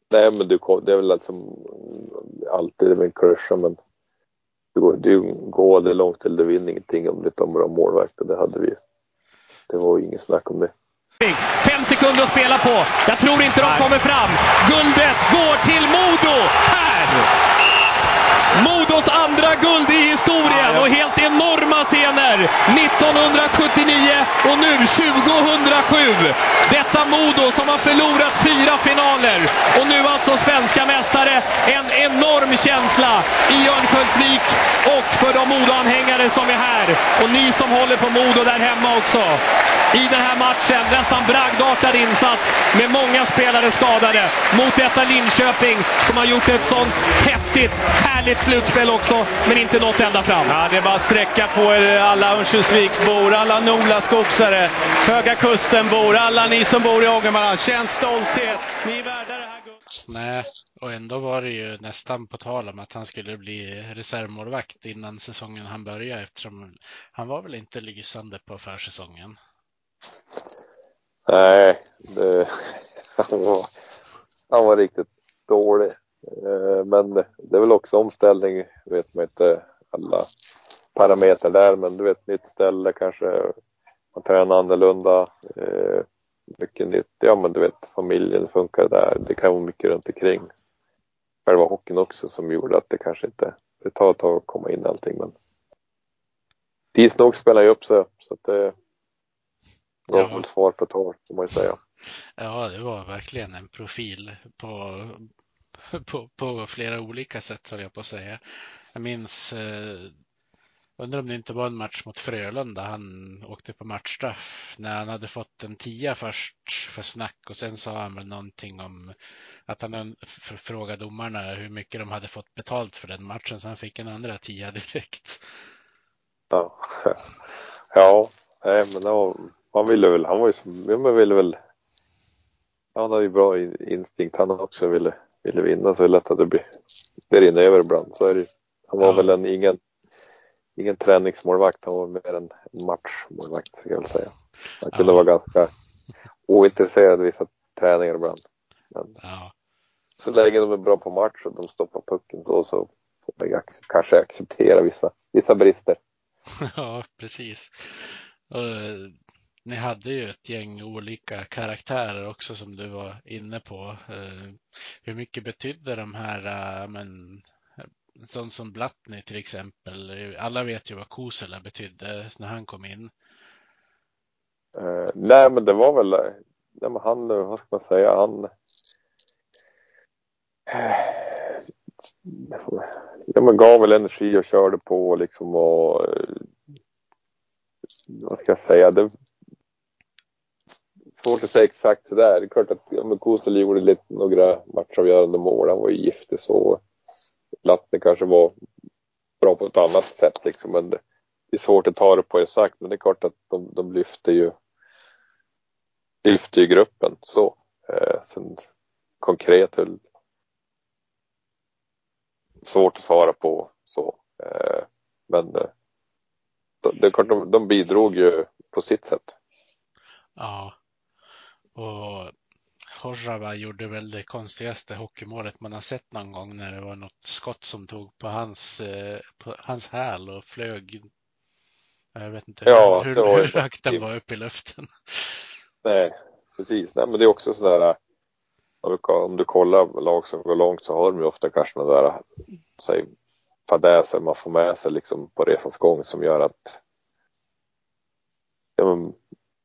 nej men du kom, det är väl liksom alltid med en crusha men du går, du går det långt eller du vinner ingenting om du inte har bra målvakt och det hade vi Det var ju inget snack om det. Fem sekunder att spela på. Jag tror inte de kommer fram. Guldet går till Modo! Här! Modos andra guld i historien och helt enorma scener. 1979 och nu 2007. Detta Modo som har förlorat fyra finaler och nu alltså svenska mästare. En enorm känsla i Örnsköldsvik och för de Modoanhängare som är här. Och ni som håller på Modo där hemma också. I den här matchen, nästan bragdartad insats med många spelare skadade mot detta Linköping som har gjort ett sånt häftigt, härligt slutspel också, men inte nått ända fram. Ja, det är bara att sträcka på er alla Örnsköldsviksbor, alla Nolaskogsare, Höga Kustenbor, alla ni som bor i Ångermanland. Känn stolthet. Ni är värda det här guldet. Nej, och ändå var det ju nästan på tal om att han skulle bli reservmålvakt innan säsongen han började eftersom han var väl inte lysande på försäsongen. Nej, det, [laughs] han, var, han var riktigt dålig. Eh, men det är väl också omställning, vet man inte alla parametrar där, men du vet nytt ställe kanske, man tränar annorlunda, eh, mycket nytt, ja men du vet familjen funkar där, det kan vara mycket runt omkring. Själva hockeyn också som gjorde att det kanske inte, det tar ett tag att komma in allting men tids nog spelar ju upp sig så att det gav väl svar på år får man ju säga. Ja, det var verkligen en profil på [laughs] på, på flera olika sätt höll jag på att säga. Jag minns, eh, undrar om det inte var en match mot Frölunda han åkte på matchstraff när han hade fått en tia först för snack och sen sa han väl någonting om att han frågade domarna hur mycket de hade fått betalt för den matchen så han fick en andra tia direkt. Ja, [laughs] ja nej, men var, han ville väl, han var ju som, man ville väl, han hade ju bra instinkt han också ville ville vinna så är det lätt att det blir, det rinner över ibland. Så är det Han var ja. väl en, ingen, ingen träningsmålvakt, han var mer en matchmålvakt ska jag säga. Han kunde ja. vara ganska ointresserad vissa träningar ibland. Men ja. så länge de är bra på match och de stoppar pucken så, så får man kanske acceptera vissa, vissa brister. [laughs] Ja, precis. Ni hade ju ett gäng olika karaktärer också som du var inne på. Eh, hur mycket betydde de här, eh, men eh, sån som Blattny till exempel. Alla vet ju vad Kosela betydde när han kom in. Uh, nej, men det var väl, nej, men han, vad ska man säga, han ja, men gav väl energi och körde på liksom och vad ska jag säga, det, svårt att säga exakt sådär. Det är klart att ja, Kosel gjorde lite, några matchavgörande mål. Han var ju giftig så. Latte kanske var bra på ett annat sätt liksom. Men det är svårt att ta det på exakt. Men det är klart att de, de lyfter ju lyfter ju gruppen så. Eh, sen konkret är svårt att svara på så. Eh, men eh, det är klart de, de bidrog ju på sitt sätt. Ja, och Horrava gjorde väl det konstigaste hockeymålet man har sett någon gång när det var något skott som tog på hans, eh, på hans häl och flög Jag vet inte Ja, hur, hur högt den var upp i luften. Nej, precis. Nej, men det är också sådär du, om du kollar lag som går långt så har de ju ofta kanske några där, säg fadäser man får med sig liksom på resans gång som gör att ja, men,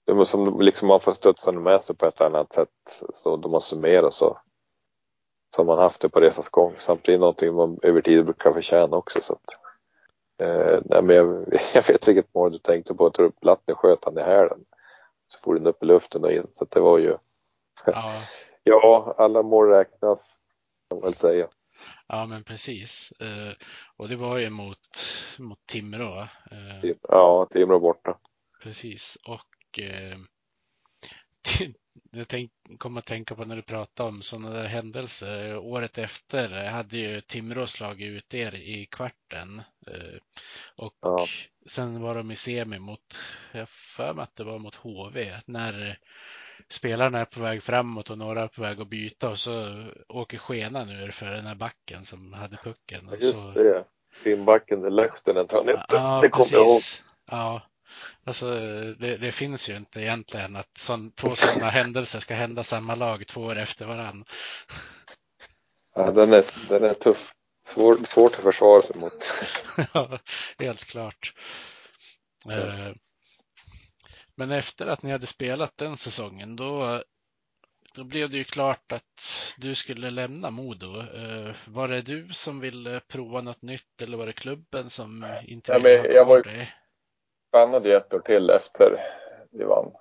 ja, men som liksom man får studsa med sig på ett annat sätt så de man summerar så så har man haft det på resans gång samtidigt någonting man över tid brukar förtjäna också så att eh, nej, men jag, [laughs] jag vet vilket mål du tänkte på, jag tror Blattner sköt han i hälen så får den upp i luften och in så att det var ju Ja, [laughs] Ja, alla mål räknas kan man väl säga. ja men precis. Eh, och det var ju mot, mot Timrå. Eh, Ja, Timrå borta. Precis. Och eh, [laughs] jag tänk, kom att tänka på när du pratade om sådana där händelser. Året efter hade ju Timrå slagit ut er i kvarten. Eh, och Ja. sen var de i semi mot, jag för mig att det var mot HV. När spelarna är på väg framåt och några är på väg att byta och så åker skenan ur för den här backen som hade pucken. Och så, Just det. Finnbacken, Lehtonen tar ner Ja, Det kommer jag ihåg. Ja, alltså det, det finns ju inte egentligen att sån, två sådana händelser ska hända samma lag två år efter varann. Ja, den är, den är tuff. Svår, svårt att försvara sig mot. [laughs] Ja, Helt klart. Eh, Men efter att ni hade spelat den säsongen, då, då blev det ju klart att du skulle lämna Modo. Eh, Var det du som ville prova något nytt eller var det klubben som inte Ja, ville men ha jag var dig? Stannade ju ett år till efter vi vann.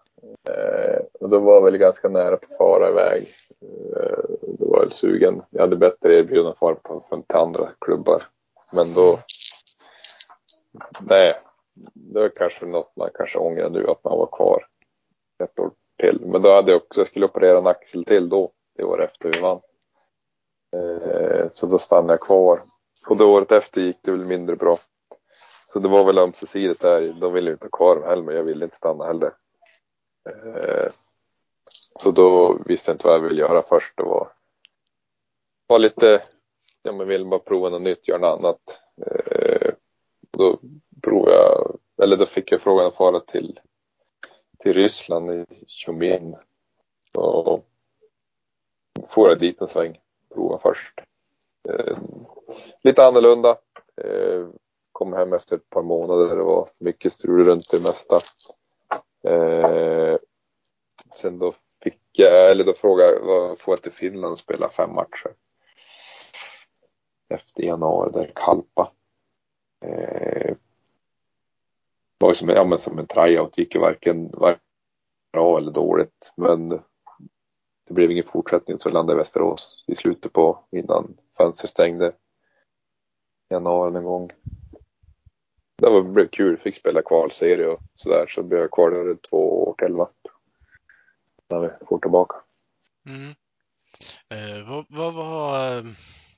Eh, och då var jag väl ganska nära på att fara iväg. Eh, då var jag väl sugen. Jag hade bättre erbjudanden fara på, från till andra klubbar. Men då, nej, det var kanske något man kanske ångrar nu att man var kvar ett år till. Men då hade jag också, jag skulle operera en axel till då, det år efter vi vann. Eh, så då stannade jag kvar. Och det året efter gick det väl mindre bra. Så det var väl ömsesidigt där. De ville ju inte ha kvar mig heller, men jag ville inte stanna heller. Eh, så då visste jag inte vad jag ville göra först. Det var, var lite, ja men ville bara prova något nytt, göra något annat. Eh, då provade jag, eller då fick jag frågan att fara till, till Ryssland i Tjumin. Och får jag dit en sväng, prova först. Eh, lite annorlunda. Eh, kom hem efter ett par månader. Det var mycket strul runt det mesta. Eh, sen då fick jag, eller då frågade jag, vad får jag till Finland och spela fem matcher? Efter januari där Kalpa. Eh, var ju som, ja, men som en tryout, gick ju varken, varken bra eller dåligt. Men det blev ingen fortsättning så jag landade i Västerås i slutet på innan fönstret stängde. Januari någon gång det var, blev kul, fick spela kvalserie och sådär. Så blev jag kvar där i två år till va. När vi får tillbaka. Mm. Eh, vad, vad var eh,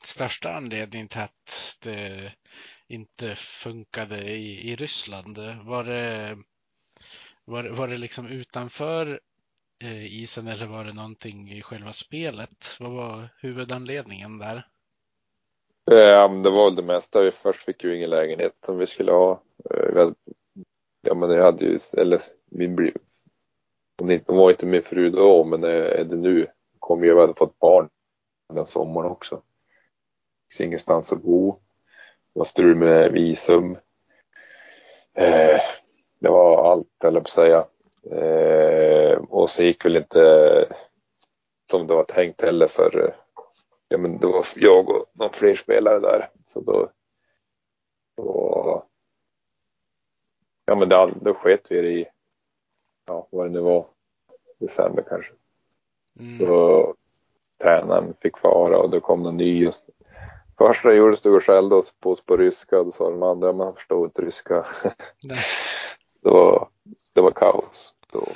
största anledningen till att det inte funkade i, i Ryssland? Var det, var, var det liksom utanför eh, isen eller var det någonting i själva spelet? Vad var huvudanledningen där? Eh, det var väl det mesta. Vi först fick ju ingen lägenhet som vi skulle ha. Eh, vi hade, ja, men jag hade ju, eller min hon var inte min fru då, men eh, är det nu. Kom ju, vi hade fått barn den sommaren också. Finns ingenstans att bo. Det var strul med visum. Eh, det var allt, eller på att säga. Eh, och så gick väl inte som det var tänkt heller för eh, ja, men det var jag och någon fler spelare där. Så då, då ja men det, då sket vi det i, ja vad det nu var, december kanske. Mm. Då tränaren fick fara och då kom någon ny. Och första gjorde stod och skällde oss på oss på ryska och då sa de andra, man förstår inte ryska. [laughs] Det, var, det var kaos. Då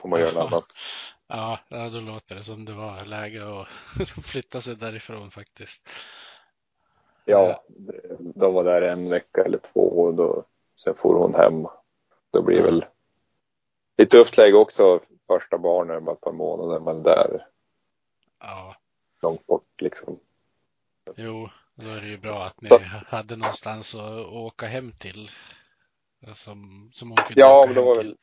får man göra något annat. [laughs] Ja, då låter det som det var läge att [laughs] flytta sig därifrån faktiskt. Ja, de var där en vecka eller två och då, sen får hon hem. Då blir Ja. väl lite tufft läge också. Första barnen, bara ett par månader, men där Ja, långt bort liksom. jo, då är det ju bra att ni Så- hade någonstans att åka hem till. som, som hon kunde Ja, åka hem var till. väl,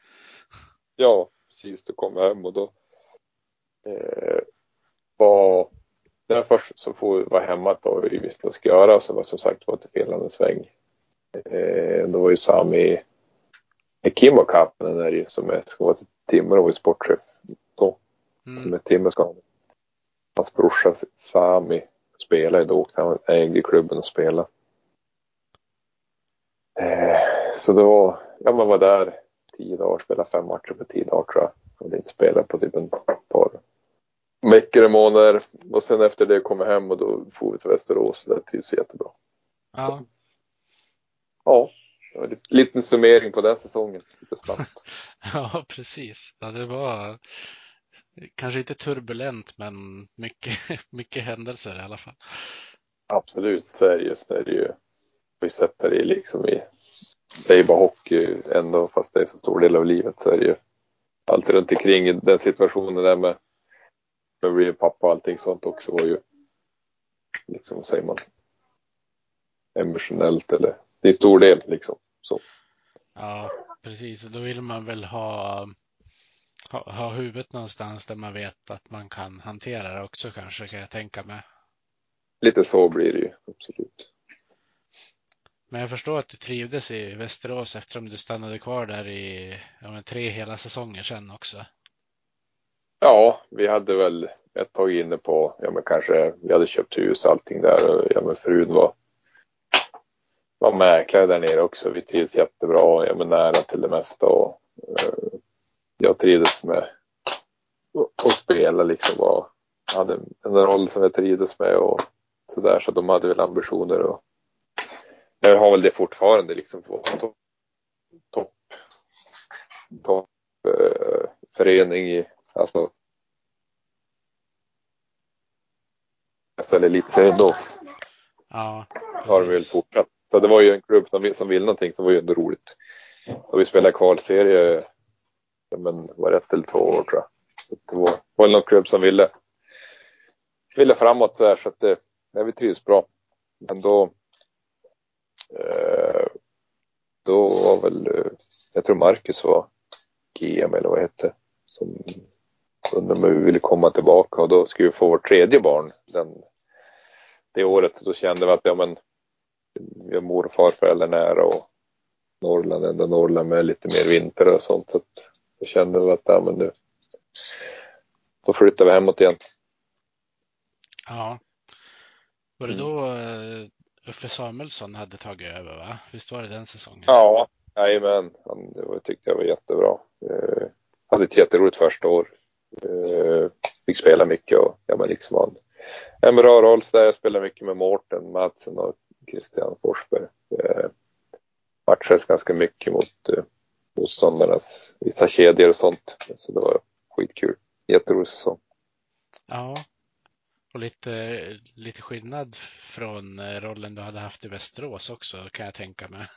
ja, precis, då kom jag hem och då var, där först så får vi vara hemma vad vi skulle göra och så var som sagt var till felande sväng. Eh, då var ju Sami i Kimmo den där ju som är, ska vara till Timrå, var ju sportchef då, som Mm. är Timrå ska Hans brorsa Sami spelade då, åkte han ägde klubben och spelade. Eh, så då, ja man var där tio dagar, spelade fem matcher på tio dagar tror jag. Och inte spelade på typ en par veckor, månader. Och sen efter det kom jag hem och då for vi till Västerås. Det trivs jättebra. Ja, Ja, det var en liten summering på den säsongen. Lite snabbt. [laughs] ja, precis. Ja, det var kanske inte turbulent, men mycket, [laughs] mycket händelser i alla fall. Absolut, så är det ju. Så är det ju. Vi sätter det liksom i, det är ju bara hockey ändå, fast det är så stor del av livet så är det ju allt runt omkring den situationen där med, att bli pappa och allting sånt också var ju, liksom vad säger man, emotionellt eller, det är en stor del liksom. Så. Ja, precis. Då vill man väl ha, ha, ha huvudet någonstans där man vet att man kan hantera det också kanske, kan jag tänka mig. Lite så blir det ju, absolut. Men jag förstår att du trivdes i Västerås eftersom du stannade kvar där i ja, men tre hela säsonger sedan också. Ja, vi hade väl ett tag inne på, ja men kanske, vi hade köpt hus och allting där och ja men frun var, var mäklare där nere också. Vi trivs jättebra, ja men nära till det mesta och eh, jag trivdes med att spela liksom och hade en roll som jag trivdes med och sådär så de hade väl ambitioner och jag har väl det fortfarande liksom på topp topp topp eh, förening i, alltså SHL Elitserien då Ja, har vi väl precis. fortsatt. Så det var ju en klubb som, som ville någonting som var ju ändå roligt. Och vi spelade kvalserie, men var det ett eller två år tror jag. Så det var, var någon klubb som ville, ville framåt så här så att det, ja, vi trivs bra. Men då, eh, då var väl, eh, jag tror Marcus var GM eller vad det hette, som undrade om vi ville komma tillbaka och då skulle vi få vårt tredje barn den, det året. Då kände vi att ja, men, vi har mor och farföräldrar nära och Norrland, ändå Norrland med lite mer vinter och sånt. Så att då kände vi att ja, men nu, då flyttar vi hemåt igen. Ja. Var det Mm. då uh, Uffe Samuelsson hade tagit över va? Visst var det den säsongen? Ja, jajamän. Han, det var, tyckte jag var jättebra. Eh, hade ett jätteroligt första år. Eh, fick spela mycket och ja, men liksom han, en bra roll så där. Jag spelade mycket med Mårten Madsen och Christian Forsberg. Eh, matchades ganska mycket mot eh, motståndarnas vissa kedjor och sånt. Så det var skitkul. Jätterolig säsong. Ja. Och lite, lite skillnad från eh, rollen du hade haft i Västerås också kan jag tänka mig.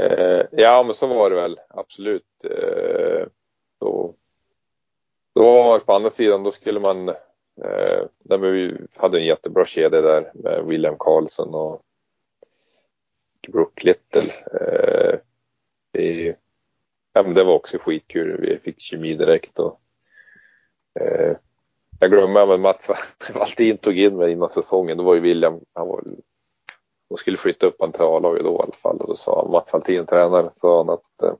Eh, ja, men så var det väl absolut. Eh, då, då var man på andra sidan, då skulle man, eh, där vi hade en jättebra kedja där med William Karlsson och Brook Little. Eh, det, ja, men det var också skitkul. Vi fick kemi direkt och eh, jag glömmer men Mats [laughs] Valtin tog in mig innan säsongen. Då var ju William, han var de skulle flytta upp han till A-laget då i alla fall och då sa Mats Valtin, tränaren, sa han att, eh,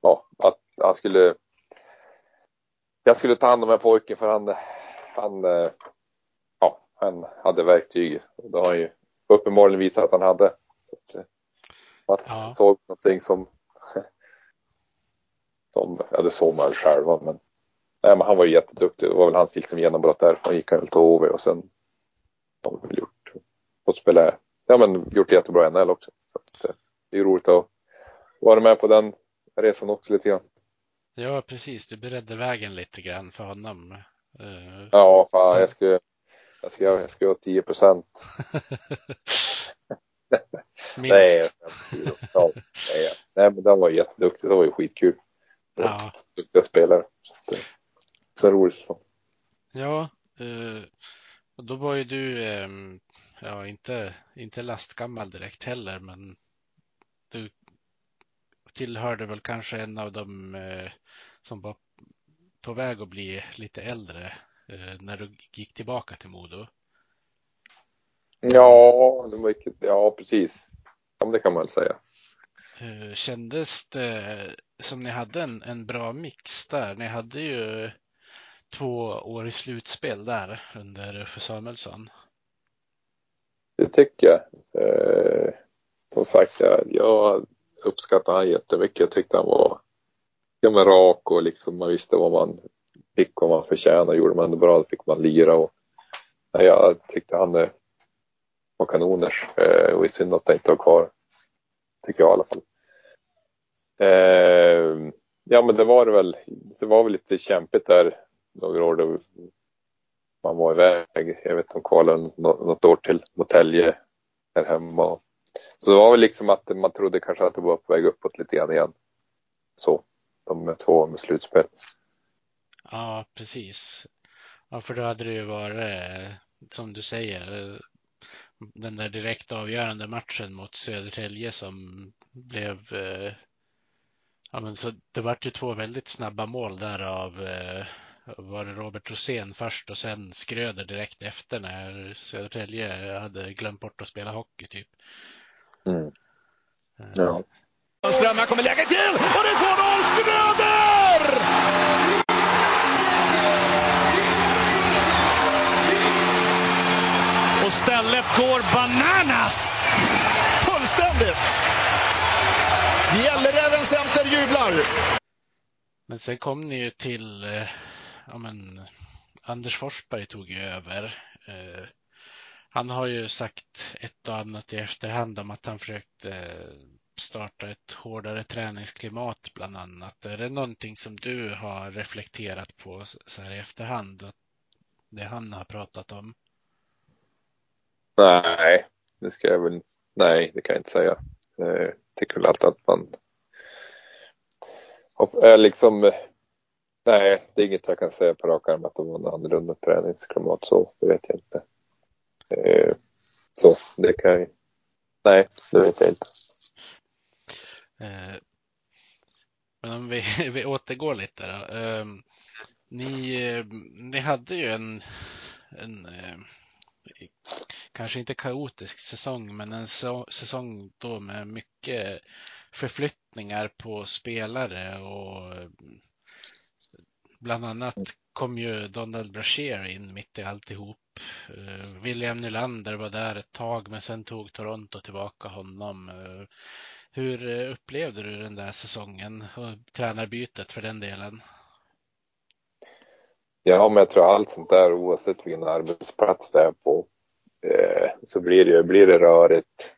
ja, att han skulle jag skulle ta hand om den här pojken för han, han, eh, ja, han hade verktyg det har han ju uppenbarligen visat att han hade. Så att, eh, Mats Ja. såg någonting som, [laughs] som, ja det såg man själva men, nej, men han var ju jätteduktig. Det var väl hans liksom genombrott därför han gick väl till HV och sen har han väl gjort, fått spela, ja men gjort jättebra i NHL också. Så att, eh, det är roligt att vara med på den resan också lite grann. Ja, precis. Du beredde vägen lite grann för honom. Eh, Ja, fan jag skulle, jag ska, jag ska ha 10 procent. [laughs] minst. Nej, ja, nej, nej, men den var jätteduktig. Det var ju skitkul. Ja. Duktiga spelare. Så att, eh, Så en rolig säsong. Ja, eh, och då var ju du, ehm, ja inte, inte lastgammal direkt heller, men du tillhörde väl kanske en av dem eh, som var på väg att bli lite äldre eh, när du gick tillbaka till Modo. Ja, det var, ja precis. Ja, det kan man väl säga. Eh, kändes det som ni hade en, en bra mix där? Ni hade ju två år i slutspel där under för Samuelsson. Det tycker jag. Eh, som sagt, jag, jag uppskattade han jättemycket. Jag tyckte han var ja, men rak och liksom man visste vad man fick, vad man förtjänade. Gjorde man det bra då fick man lira. Och, ja, jag tyckte han eh, var kanoners eh, och i synd att han inte var kvar. Tycker jag i alla fall. Eh, ja men det var det väl. Det var väl lite kämpigt där några år då man var iväg. Jag vet de kvalade något år till Norrtälje här hemma. Så det var väl liksom att man trodde kanske att det var på väg uppåt lite grann igen. Så, de två med slutspel. Ja, precis. Ja, för då hade det ju varit, eh, som du säger, eh, den där direkt avgörande matchen mot Södertälje som blev eh, Ja, men så det vart ju två väldigt snabba mål där av var det Robert Rosén först och sen Skröder direkt efter när Södertälje hade glömt bort att spela hockey typ. Mm. Eh. Ja. Ström, här kommer läget till och det är 2-0 Skröder! Och stället går bananas! Fullständigt! Gälleräven Center jublar! Men sen kom ni ju till, eh, ja men, Anders Forsberg tog ju över. Han har ju sagt ett och annat i efterhand om att han försökte eh, starta ett hårdare träningsklimat bland annat. Är det någonting som du har reflekterat på så här i efterhand? Det han har pratat om? Nej, det ska jag väl, nej, det kan jag inte säga. Jag tycker väl alltid att man är eh, liksom, nej, det är inget jag kan säga på rak arm att det var en annorlunda träningsklimat så, det vet jag inte. Eh, så, det kan jag, nej, det vet jag inte. Eh, men om vi, [laughs] vi återgår lite då. Eh, ni, ni hade ju en, en kanske inte kaotisk säsong, men en säsong då med mycket förflyttningar på spelare och bland annat kom ju Donald Brashear in mitt i alltihop. Eh, William Nylander var där ett tag, men sen tog Toronto tillbaka honom. Eh, hur eh, upplevde du den där säsongen och tränarbytet för den delen? Ja, men jag tror allt sånt där oavsett vilken arbetsplats det är på så blir det, blir det rörigt.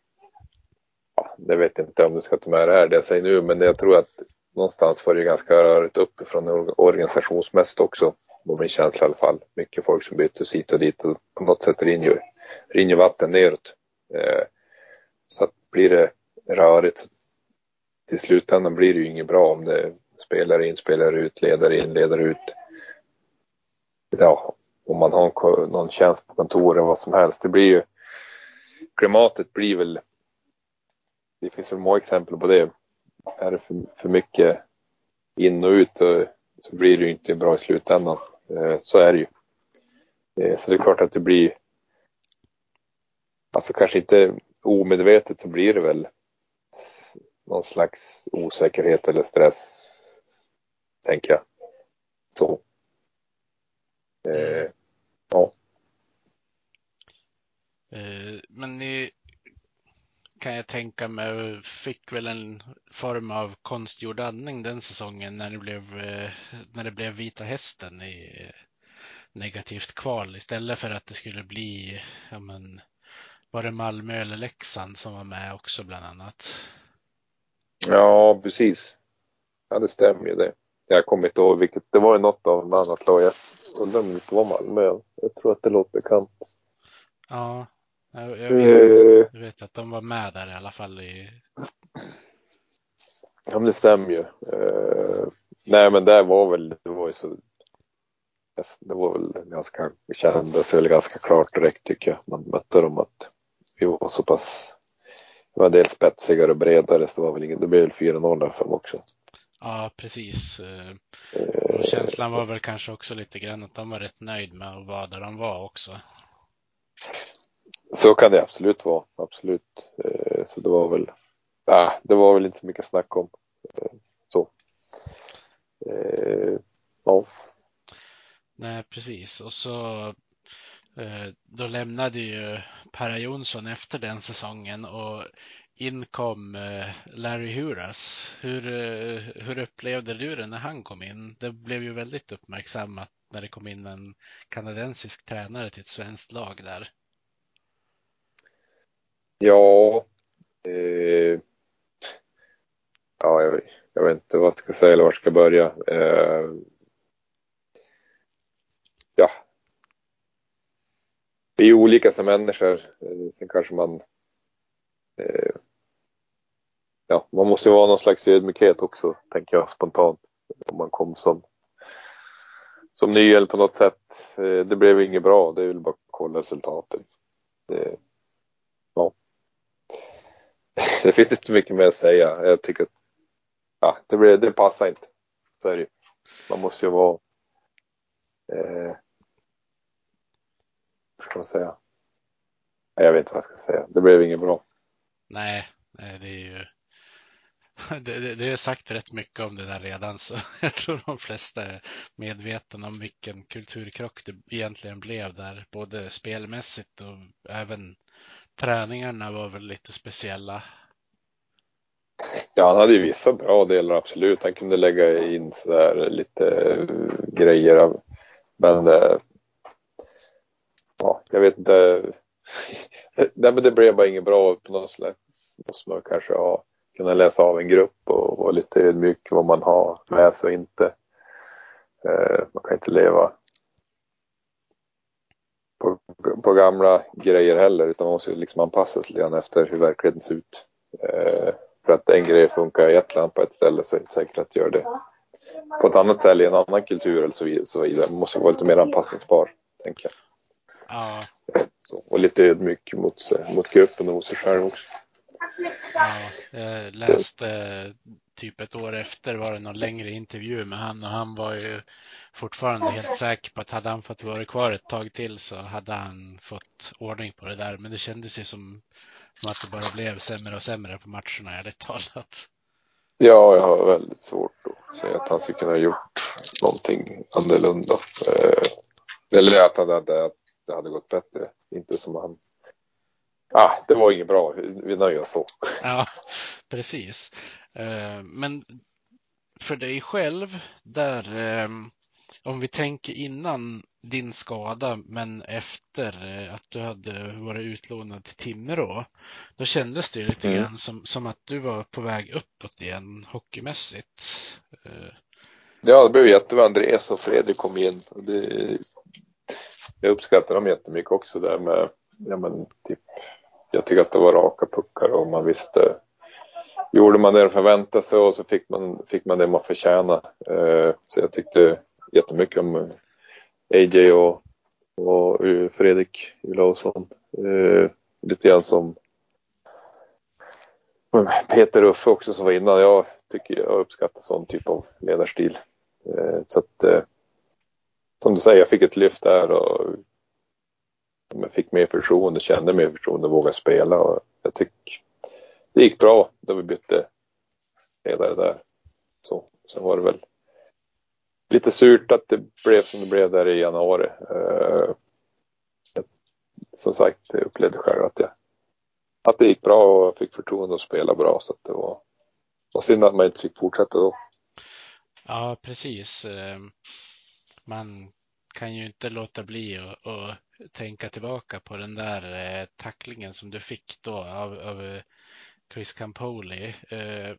Ja, det vet jag inte om du ska ta med det här det jag säger nu, men jag tror att någonstans var det ganska rörigt uppifrån organisationsmässigt också. Var min känsla i alla fall. Mycket folk som byttes hit och dit och på något sätt rinner, rinner vatten neråt. Eh, så att blir det rörigt till slutändan blir det ju inget bra om det spelar in, spelar ut, ledare in, ledare ut. Ja, om man har någon tjänst på kontoret, vad som helst. Det blir ju, klimatet blir väl, det finns väl många exempel på det. Är det för, för mycket in och ut eh, så blir det ju inte bra i slutändan. Eh, så är det ju. Eh, så det är klart att det blir, alltså kanske inte omedvetet så blir det väl någon slags osäkerhet eller stress, tänker jag. Så. Eh, ja. Eh, men ni kan jag tänka mig fick väl en form av konstgjord andning den säsongen när det blev, eh, när det blev Vita Hästen i negativt kval istället för att det skulle bli, ja men, var det Malmö eller Leksand som var med också bland annat? Ja, precis. Ja, det stämmer ju det. Jag kommer inte ihåg vilket, det var ju något av de annat lag. Jag undrar om det var Malmö. Jag tror att det låter bekant. Ja, jag, jag, vet, eh. jag vet att de var med där i alla fall. I... Ja, men det stämmer ju. Uh, nej, men det var väl, det var ju så. Det var väl ganska, kändes väl ganska klart direkt tycker jag. Man mötte dem att vi var så pass det var dels spetsigare och bredare så det var väl ingen, det blev väl 4-0 för dem också. Ja, precis. Eh, och känslan var väl kanske också lite grann att de var rätt nöjd med att vara där de var också. Så kan det absolut vara, absolut. Eh, så det var väl, äh, det var väl inte så mycket snack om. Eh, så. Eh, ja. Nej, precis. Och så då lämnade ju Per Jonsson efter den säsongen och in kom Larry Huras. Hur, hur upplevde du det när han kom in? Det blev ju väldigt uppmärksammat när det kom in en kanadensisk tränare till ett svenskt lag där. Ja, eh, ja jag, jag, vet inte vad jag ska säga eller var jag ska börja. Eh, ja, vi är olika som människor. Eh, sen kanske man eh, ja, man måste ju vara någon slags ödmjukhet också, tänker jag spontant. Om man kom som, som ny eller på något sätt. Eh, det blev inget bra, det är väl bara att kolla resultatet. Det, ja. [laughs] det finns inte så mycket mer att säga. Jag tycker att ja, det, blir, det passar inte. Så är det Man måste ju vara eh, ska man säga? Jag vet inte vad jag ska säga. Det blev inget bra. Nej, det är ju [laughs] det, det, det är sagt rätt mycket om det där redan så [laughs] jag tror de flesta är medvetna om vilken kulturkrock det egentligen blev där. Både spelmässigt och även träningarna var väl lite speciella. Ja, han hade ju vissa bra delar absolut. Han kunde lägga in sådär lite eh, grejer. Av, men eh, ja, jag vet inte. [laughs] Nej, men det blev bara inget bra på något sätt. Måste man kanske ha kunna läsa av en grupp och vara lite ödmjuk vad man har med sig och inte. Eh, man kan inte leva på, på gamla grejer heller utan man måste liksom anpassa sig lite efter hur verkligheten ser ut. Eh, för att en grej funkar i ett land på ett ställe så är det inte säkert att det gör det på ett annat ställe i en annan kultur eller så vidare. Man måste vara lite mer anpassningsbar, tänker jag. Ja. Så, och lite ödmjuk mot, mot gruppen och mot sig själv också. Ja, jag läste typ ett år efter var det någon längre intervju med han och han var ju fortfarande helt säker på att hade han fått vara kvar ett tag till så hade han fått ordning på det där. Men det kändes ju som, som att det bara blev sämre och sämre på matcherna, ärligt talat. Ja, jag har väldigt svårt att säga att han skulle kunna ha gjort någonting annorlunda. Eh, eller att, hade, att det hade gått bättre. Inte som han ah, det var inget bra. Vi nöjer oss så. [laughs] Ja, precis. Eh, men för dig själv där, ehm, om vi tänker innan din skada, men efter eh, att du hade varit utlånad till Timrå, då kändes det lite mm. grann som, som att du var på väg uppåt igen hockeymässigt. Eh, ja, det blev jättebra. Andreas och Fredrik kom in. Det, jag uppskattar dem jättemycket också där med, ja men typ jag tycker att det var raka puckar och man visste Gjorde man det de förväntade sig och så fick man, fick man det man förtjänade. Eh, så jag tyckte jättemycket om eh, AJ och, och Fredrik Olausson. Eh, lite grann som Peter Uffe också som var innan. Jag tycker jag uppskattar sån typ av ledarstil. Så att som du säger, jag fick ett lyft där och jag fick mer förtroende, kände mer förtroende och vågade spela. Och jag tycker det gick bra då vi bytte ledare där. Så, sen var det väl lite surt att det blev som det blev där i januari. Eh, jag, som sagt, jag upplevde själv att, jag, att det gick bra och fick förtroende att spela bra. Så att det var, var synd att man inte fick fortsätta då. Ja, precis. Eh, man kan ju inte låta bli att tänka tillbaka på den där eh, tacklingen som du fick då av, av eh, Chris Campoli. Eh,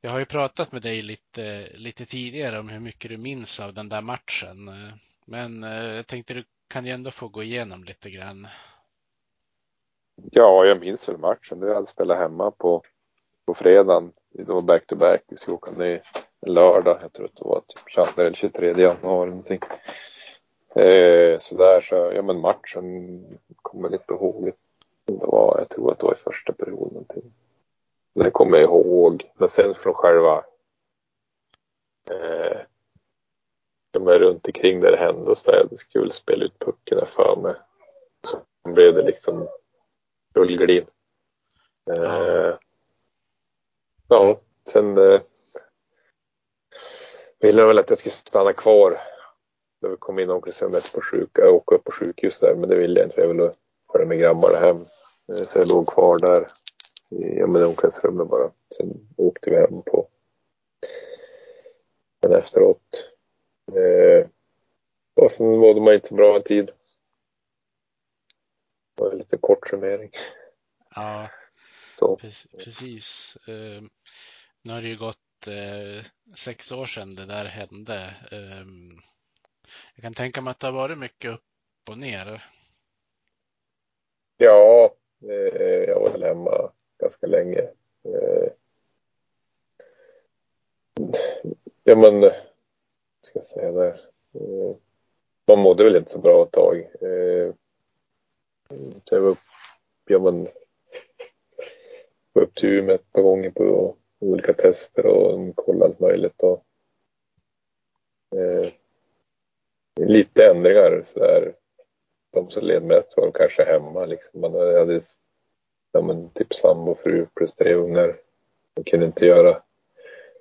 jag har ju pratat med dig lite, lite tidigare om hur mycket du minns av den där matchen. Eh, men eh, jag tänkte du kan ju ändå få gå igenom lite grann. Ja, jag minns väl matchen. Jag hade spelat hemma på, på fredagen. Det var back to back. Vi skulle åka ner en lördag. Jag tror att det var typ 22 eller 23 januari någonting. Eh, sådär så, ja men matchen kommer inte ihåg. Det var, jag tror att det var i första perioden. Någonting. Det kommer jag ihåg. Men sen från själva eh, de runt omkring där det hände och så där. Jag skulle spela ut pucken där för mig. Så blev det liksom rullglid. Eh, ja, sen eh, ville jag väl att jag skulle stanna kvar. När vi kom in omklädningsrummet på sjuka, åka upp på sjukhus där, men det ville jag inte. Jag ville följa med grabbarna hem. Eh, så jag låg kvar där i ja, omklädningsrummet bara. Sen åkte vi hem på men efteråt. Eh, och sen mådde man inte så bra en tid. Det var en lite kort summering. Ja, Så. precis. Eh, nu har det ju gått eh, sex år sedan det där hände. Eh, jag kan tänka mig att det har varit mycket upp och ner. Ja, eh, jag var väl hemma ganska länge. Eh, ja men, ska jag säga där. Eh, man mådde väl inte så bra ett tag. Eh, så jag var upp, ja men, var upp till Umeå ett par gånger på olika tester och kollade allt möjligt. Och, eh, lite ändringar sådär. De som led mest var kanske hemma liksom. Man hade ja, men, typ sambo, fru plus tre ungar. Man kunde inte göra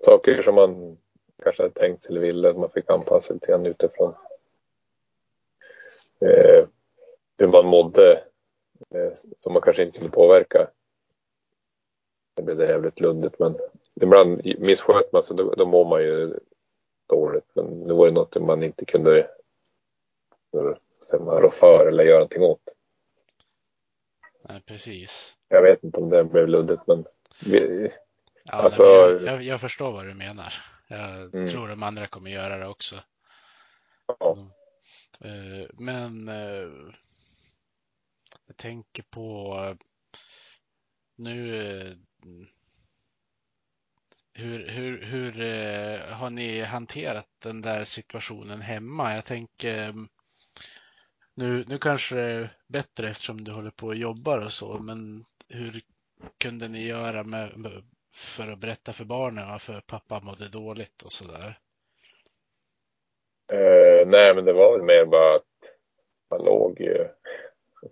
saker som man kanske hade tänkt sig eller ville. Man fick anpassa lite grann utifrån eh, hur man mådde eh, som man kanske inte kunde påverka. Det blev det jävligt luddigt men ibland missköt man sig då, då mår man ju dåligt. Men nu var det något man inte kunde rå för eller göra någonting åt. Nej, precis. Jag vet inte om det blev luddigt men vi, Ja, Alltså- nej, jag, jag, förstår vad du menar. Jag Mm. tror de andra kommer göra det också. ja, Eh, Men eh, jag tänker på nu eh, hur, hur, hur har ni hanterat den där situationen hemma? Jag tänker nu, nu kanske det är bättre eftersom du håller på och jobbar och så, men hur kunde ni göra med, med, för att berätta för barnen varför pappa mådde dåligt och sådär? Eh, nej, men det var väl mer bara att man låg ju,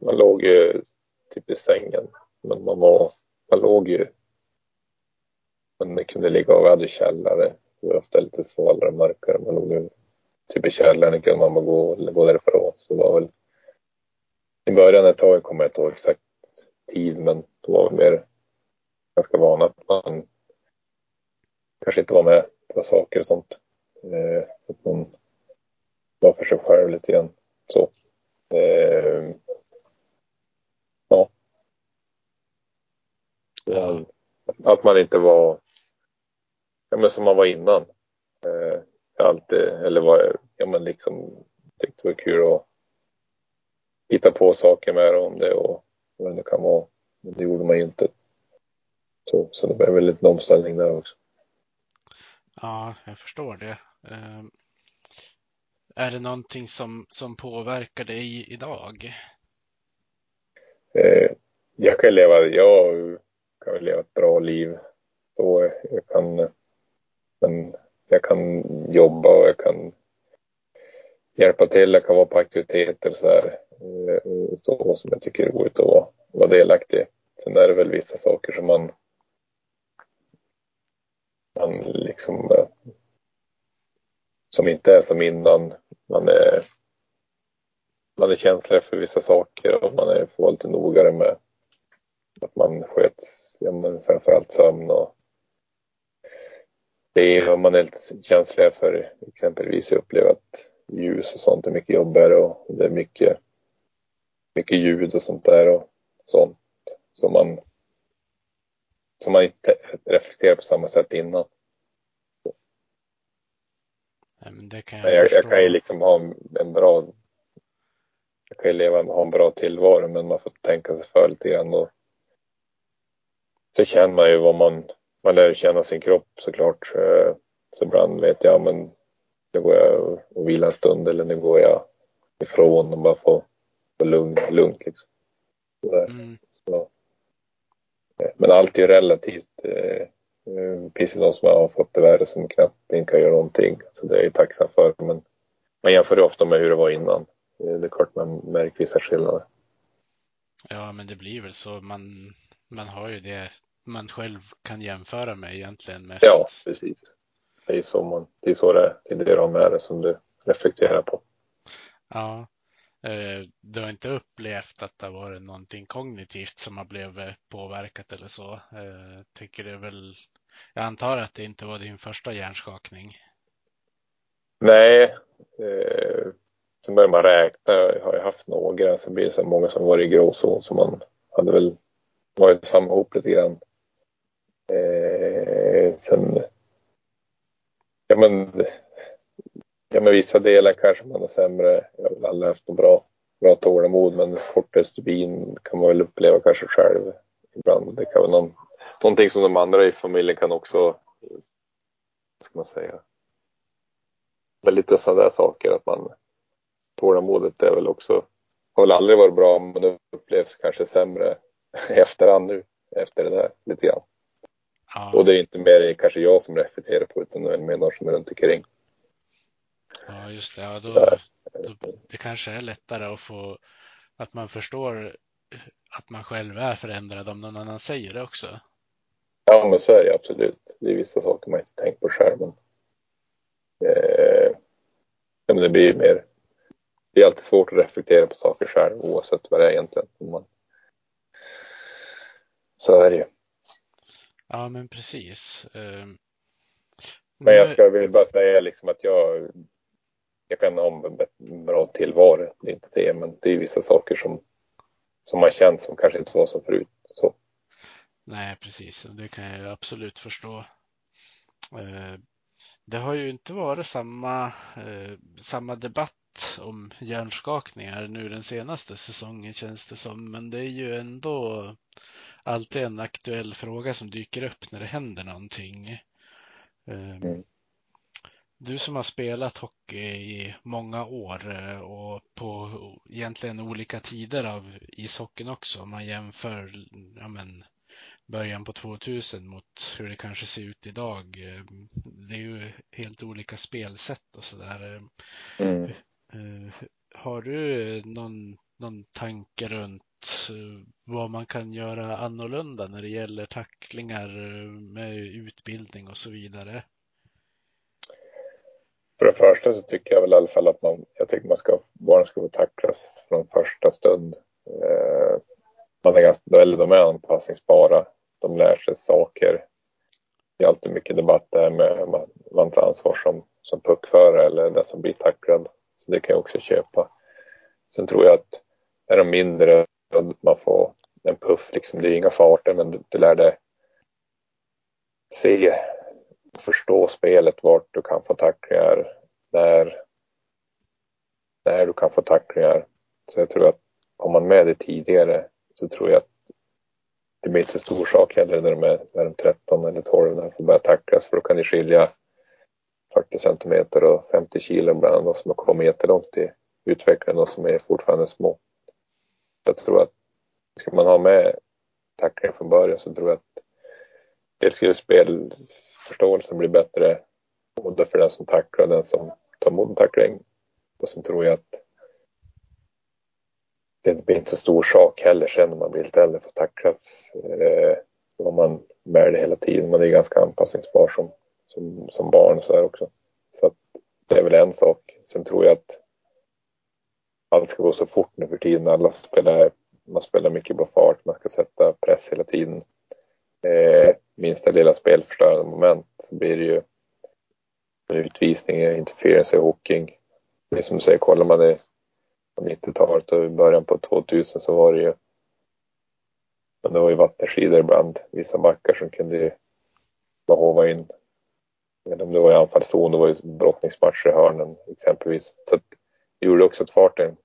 man låg ju typ i sängen. Men man var, man låg ju, man kunde ligga och vi hade källare. Det var ofta lite svalare och mörkare. Man låg ju typ i källaren, kunde man bara gå, gå därifrån. Så det var väl, i början ett tag kommer jag inte ihåg exakt tid, men då var vi mer ganska vana att man kanske inte var med på saker och sånt. Eh, att man var för sig själv lite grann. Så. Eh, ja. Att man inte var ja, men som man var innan. Eh, alltid, eller var, ja men liksom tyckte det var kul att hitta på saker med om det och vad det nu kan vara. Men det gjorde man ju inte. Så, så det blev väl lite omställning där också. Ja, jag förstår det. Eh, Är det någonting som, som påverkar dig idag? Eh, jag kan leva, jag kan leva ett bra liv. Så jag kan, men jag kan jobba och jag kan hjälpa till. Jag kan vara på aktiviteter så här. Eh, så som jag tycker är roligt att vara, vara delaktig i. Sen är det väl vissa saker som man man liksom eh, som inte är som innan. Man är man är känslig för vissa saker och man är, får vara lite nogare med att man sköts, ja, men framförallt sömn och det är man är lite känslig för exempelvis jag upplever att ljus och sånt är mycket jobbigare och det är mycket, mycket ljud och sånt där och sånt som man som man inte reflekterar på samma sätt innan. Nej, kan jag, jag, jag kan ju liksom ha en, en bra jag kan ju leva ha en bra tillvaro men man får tänka sig för lite grann och så känner man ju vad man, man lär känna sin kropp såklart. Eh, Så ibland vet jag men nu går jag och vilar en stund eller nu går jag ifrån och bara får få lugn, lugnt liksom. Mm. Ja. Men allt är ju relativt. Eh, det finns ju de som har fått det värre som knappt inte kan göra någonting. Så det är jag tacksam för. Men man jämför ju ofta med hur det var innan. Det är klart man märker vissa skillnader. Ja, men det blir väl så. Man, man har ju det man själv kan jämföra med egentligen mest. Ja, precis. Det är så, man, det, är så det. Det är det de är som du reflekterar på. Ja. Eh, du har inte upplevt att det har varit någonting kognitivt som har blivit påverkat eller så? Jag eh, tycker det väl, jag antar att det inte var din första hjärnskakning? Nej, eh, sen börjar man räkna. Jag har ju haft några, så blir det så många som varit i gråzon så man hade väl varit samma ihop lite grann. Eh, sen, ja men Ja, men vissa delar kanske man har sämre. Jag har väl aldrig haft något bra, bra tålamod, men kortare stubin kan man väl uppleva kanske själv ibland. Det kan vara någon, någonting som de andra i familjen kan också, vad ska man säga, men lite sådana där saker att man, tålamodet är väl också, har väl aldrig varit bra, men det upplevs kanske sämre [laughs] i efterhand nu, efter det där lite grann. Ja. Och det är inte mer kanske jag som reflekterar på utan det är mer någon som är runt omkring. Ja, just det. Ja, då, då, det kanske är lättare att få att man förstår att man själv är förändrad om någon annan säger det också. Ja, men så är det absolut. Det är vissa saker man inte tänkt på själv. Men, eh, men det blir mer. Det är alltid svårt att reflektera på saker själv oavsett vad det är egentligen. Man, så är det ju. Ja, men precis. Uh, men jag ska väl bara säga liksom att jag jag kan ha en bra tillvaro. Det är inte det, men det är vissa saker som, som man känt som kanske inte var så förut. Så. Nej, precis. Det kan jag absolut förstå. Eh, det har ju inte varit samma, eh, samma debatt om hjärnskakningar nu den senaste säsongen känns det som, men det är ju ändå alltid en aktuell fråga som dyker upp när det händer någonting. Eh, mm. Du som har spelat hockey i många år eh, och på egentligen olika tider av ishockeyn också. Om man jämför ja men, början på 2000 mot hur det kanske ser ut idag. Eh, det är ju helt olika spelsätt och sådär. Mm. Eh, har du någon, någon tanke runt Eh, vad man kan göra annorlunda när det gäller tacklingar eh, med utbildning och så vidare? För det första så tycker jag väl i alla fall att man, jag tycker man ska, barn ska få tacklas från första stund. Eh, man är ganska, eller de är anpassningsbara. De lär sig saker. Det är alltid mycket debatt där med man, man tar ansvar som, som puckförare eller den som blir tacklad. Så det kan jag också köpa. Sen tror jag att är de mindre, man får en puff liksom. Det är inga farter men du, du lär dig se och förstå spelet, vart du kan få tacklingar, när, när du kan få tacklingar. Så jag tror att har man med det tidigare så tror jag att det blir inte så stor sak heller när de är, när de är 13 eller 12 när de får börja tacklas för då kan det skilja 40 centimeter och 50 kilo bland de som har kommit jättelångt i utvecklingen och som är fortfarande små. Jag tror att ska man ha med tacklingar från början så tror jag att dels skulle spelförståelsen bli bättre både för den som tacklar och den som tar emot en tackling. Och sen tror jag att det blir inte så stor sak heller sen när man blir lite äldre för att tacklas. Eh, då har man med det hela tiden. Man är ganska anpassningsbar som, som, som barn så också. Så att det är väl en sak. Sen tror jag att allt ska gå så fort nu för tiden. Alla spelar, man spelar mycket på fart. Man ska sätta press hela tiden. Eh, minsta lilla spelförstörande moment så blir det ju en utvisning, interference i hooking. Det är som du säger, kollar man det på 90-talet och i början på 2000 så var det ju men det var ju vattenskidor ibland, vissa backar som kunde ju bara hova in. Eller om det var i anfallszon, då var det brottningsmatcher i hörnen exempelvis. Så att det gjorde också att farten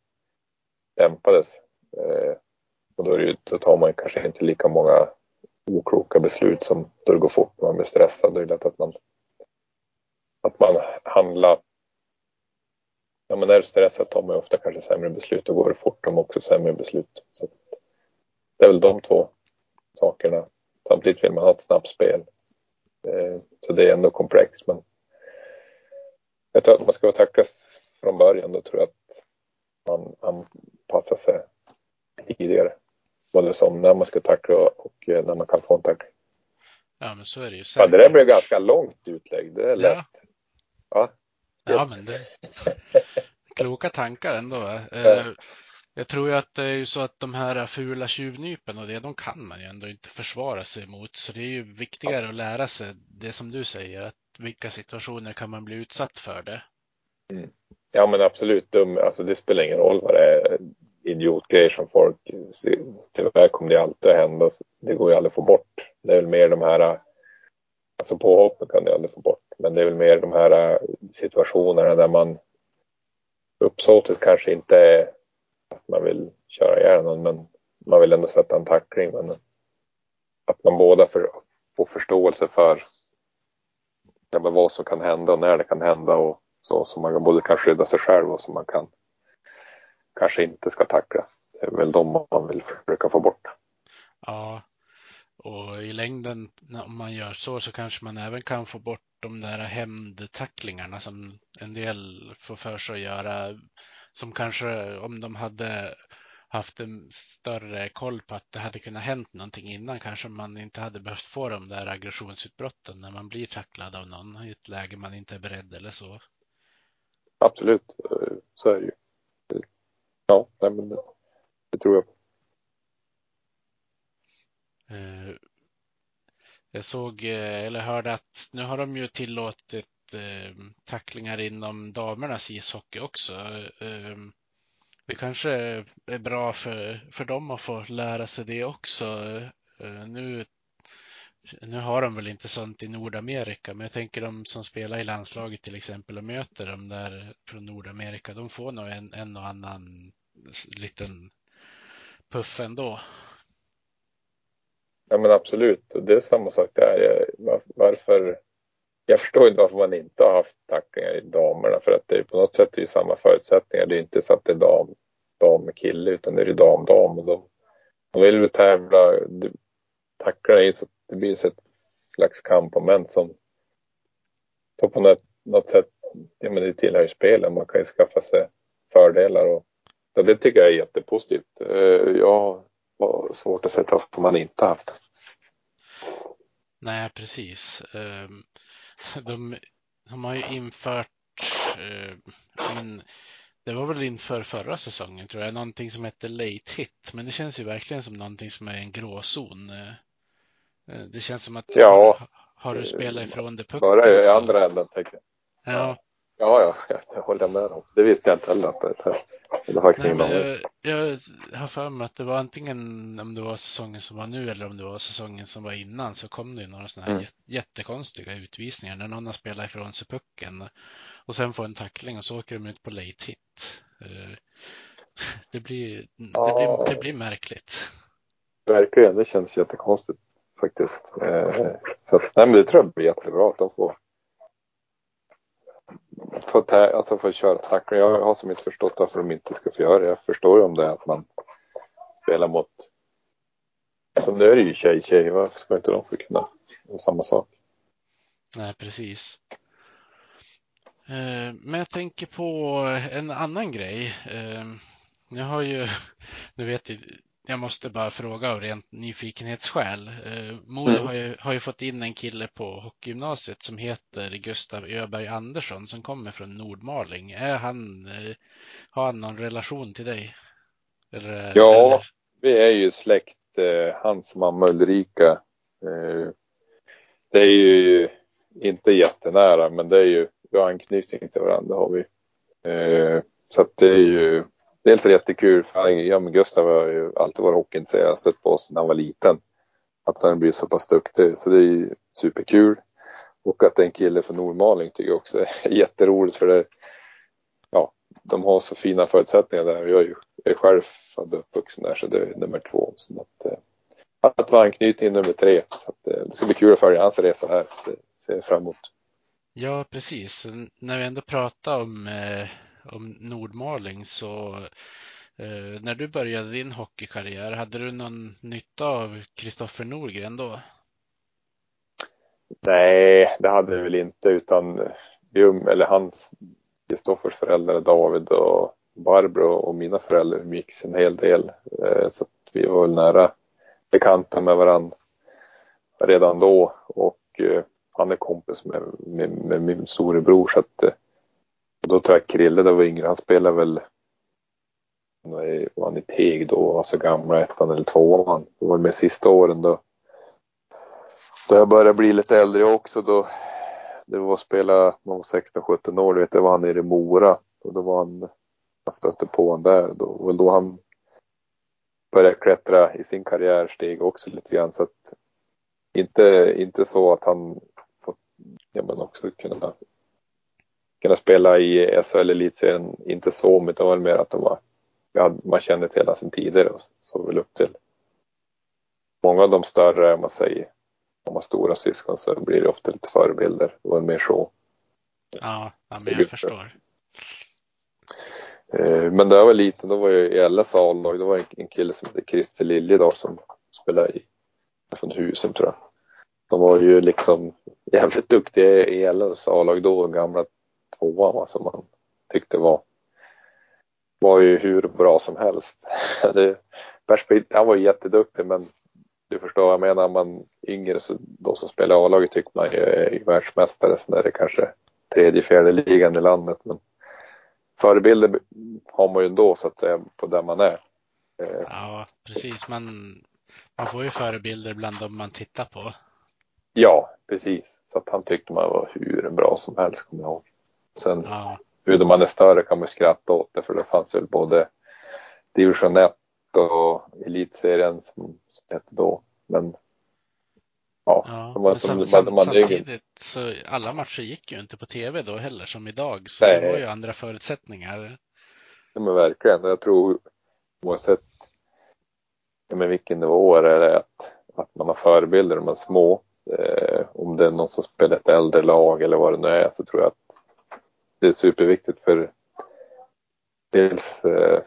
dämpades. Eh, och då, är det ju, då tar man kanske inte lika många okloka beslut som då det går fort när man blir stressad. Det är lätt att man, att man handlar Ja, men när du stressad tar man ofta kanske sämre beslut och går det fort tar man också sämre beslut. Så det är väl de två sakerna. Samtidigt vill man ha ett snabbt spel. Eh, så det är ändå komplext men jag tror att man ska tacklas från början. Då tror jag att man anpassar sig tidigare. Både som när man ska tackla och eh, när man kan få en tackling. Ja, men så är det ju säkert. Ja, det där blev ganska långt utlägg. Det är lätt. Ja, ja. ja men det [laughs] kloka tankar ändå. Ja. Jag tror ju att det är ju så att de här fula tjuvnypen och det, de kan man ju ändå inte försvara sig mot. Så det är ju viktigare ja. att lära sig det som du säger, att vilka situationer kan man bli utsatt för det? Mm. Ja men absolut, dum, alltså det spelar ingen roll vad det är idiotgrejer som folk, tyvärr kommer det alltid att hända. Det går ju aldrig att få bort. Det är väl mer de här, alltså påhoppen kan du aldrig få bort. Men det är väl mer de här äh, situationerna där man uppsåtet kanske inte är att man vill köra ihjäl någon men man vill ändå sätta en tackling. Men att man båda för, får förståelse för ja, vad som kan hända och när det kan hända och så. Så man både kan skydda sig själv och som man kan kanske inte ska tackla. Det är väl de man vill försöka få bort. Ja, och i längden om man gör så så kanske man även kan få bort de där hämndtacklingarna som en del får för sig att göra. Som kanske om de hade haft en större koll på att det hade kunnat hänt någonting innan kanske man inte hade behövt få de där aggressionsutbrotten när man blir tacklad av någon i ett läge man inte är beredd eller så. Absolut, eh, så är det ju. Ja, men det, det tror jag. på. Eh, jag såg eh, eller hörde att nu har de ju tillåtit tacklingar inom damernas ishockey också. Det kanske är bra för, för dem att få lära sig det också. Nu, nu har de väl inte sånt i Nordamerika, men jag tänker de som spelar i landslaget till exempel och möter de där från Nordamerika, de får nog en, en och annan liten puff ändå. Ja men absolut, det är samma sak där. Varför? Jag förstår inte varför man inte har haft tacklingar i damerna för att det är på något sätt är samma förutsättningar. Det är inte så att det är dam, dam och kille utan det är dam, dam och de, de vill väl tävla. Tacklarna är så det blir ett slags kampmoment som på något, något sätt, ja men det tillhör ju spelen. Man kan ju skaffa sig fördelar och Ja, det tycker jag är jättepositivt. Eh, jag har svårt att sätta varför man inte haft. Nej, precis. Ehm, [laughs] de, de har ju infört, eh, men det var väl inför förra säsongen tror jag, någonting som hette late hit. Men det känns ju verkligen som någonting som är en gråzon. Eh. Eh, det känns som att ja, har, har du spelat ifrån det pucken Bara i andra änden tänker jag. Ja. Ja, ja, [laughs] jag håller med om. Det visste jag inte heller att det det faktiskt Nej, jag, jag har för mig att det var antingen om det var säsongen som var nu eller om det var säsongen som var innan så kom det några sådana här mm. jättekonstiga utvisningar när någon har spelat ifrån sig pucken och sen får en tackling och så åker de ut på late hit. Eh, [laughs] det blir, ja. det blir, det blir märkligt. Verkligen, det känns jättekonstigt faktiskt. Eh, så att, nej, men det tror jag blir jättebra att de får få, tä- alltså få köra tackling. Jag har som inte förstått varför de inte ska få göra det. Jag förstår ju om det är att man spelar mot Alltså nu är det ju tjej-tjej, varför ska inte de få kunna samma sak? Nej, precis. Eh, men jag tänker på en annan grej. Eh, nu har ju, nu vet jag, måste bara fråga av rent nyfikenhetsskäl. Eh, Modo mm. har, ju, har ju fått in en kille på hockeygymnasiet som heter Gustav Öberg Andersson som kommer från Nordmaling. Är han, eh, har han någon relation till dig? Eller, ja, eller? vi är ju släkt. Eh, hans mamma Ulrika. Det är ju inte jättenära men det är ju, vi har anknytning till varandra har vi. Så att det är ju dels är det jättekul, för ja, men Gustav har ju alltid varit hockeyintresserad, stött på oss när han var liten. Att han blir så pass duktig, så det är superkul. Och att det är en kille från Nordmaling tycker jag också är [laughs] jätteroligt för det, ja, de har så fina förutsättningar där. Jag är ju jag är själv född och uppvuxen där så det är nummer två. Så att, eh, att vara anknytning nummer tre. Så att, eh, det ska bli kul att följa hans resa här. Det ser jag fram emot. Ja, precis. När vi ändå pratar om eh om Nordmaling så Eh, när du började din hockeykarriär, hade du någon nytta av Kristoffer Norgren då? Nej, det hade vi väl inte utan eller hans, Kristoffers föräldrar David och Barbro och mina föräldrar umgicks en hel del. Eh, så vi var väl nära bekanta med varandra redan då och eh, han är kompis med, med, med min storebror så att eh, då tror jag Krille, det var yngre, han spelade väl var han i Teg då, var så gamla, ettan eller tvåan. Det var med sista åren då. Då jag började bli lite äldre också då. Det var att spela, man var 16-17 år, vet, det var han nere i Mora. Och då var han, man stötte på honom där. Då och då han började klättra i sin karriärsteg också lite grann. Så att inte, inte så att han fått, ja men också kunna kunna spela i SHL elitserien, inte så, det var mer att de var, ja, man kände till hela sin tidigare och såg väl upp till många av de större, om man säger, om man har stora syskon så blir det ofta lite förebilder. Det var mer så. Ja, ja men jag förstår. Eh, men när jag var liten, då var jag i LS A-lag. Då var det en kille som hette Christer Liljedahl som spelade i, från Husum tror jag. De var ju liksom jävligt duktiga i LS A-lag då, gamla tvåan va, som man tyckte var, var ju hur bra som helst. [laughs] Det, han var ju jätteduktig men du förstår vad jag menar, man yngre så då som spelar A-laget tycker man ju är världsmästare så är det kanske tredje, fjärde ligan i landet. Men förebilder har man ju ändå så att säga på där man är. Eh, ja, precis. Man, man får ju förebilder bland dem man tittar på. Ja, precis. Så att han tyckte man var hur bra som helst, kommer jag ihåg. Sen ja. hur man är större kan man skratta åt det för det fanns väl både division 1 och elitserien som, som hette då. Men ja, ja de var, som, sam, man, man samtidigt så alla matcher gick ju inte på tv då heller som idag. Så Nej. det var ju andra förutsättningar. Ja men verkligen. Jag tror oavsett ja, men vilken nivå är det att, att man har förebilder de är små. Eh, om det är någon som spelar ett äldre lag eller vad det nu är så tror jag att det är superviktigt för dels eh,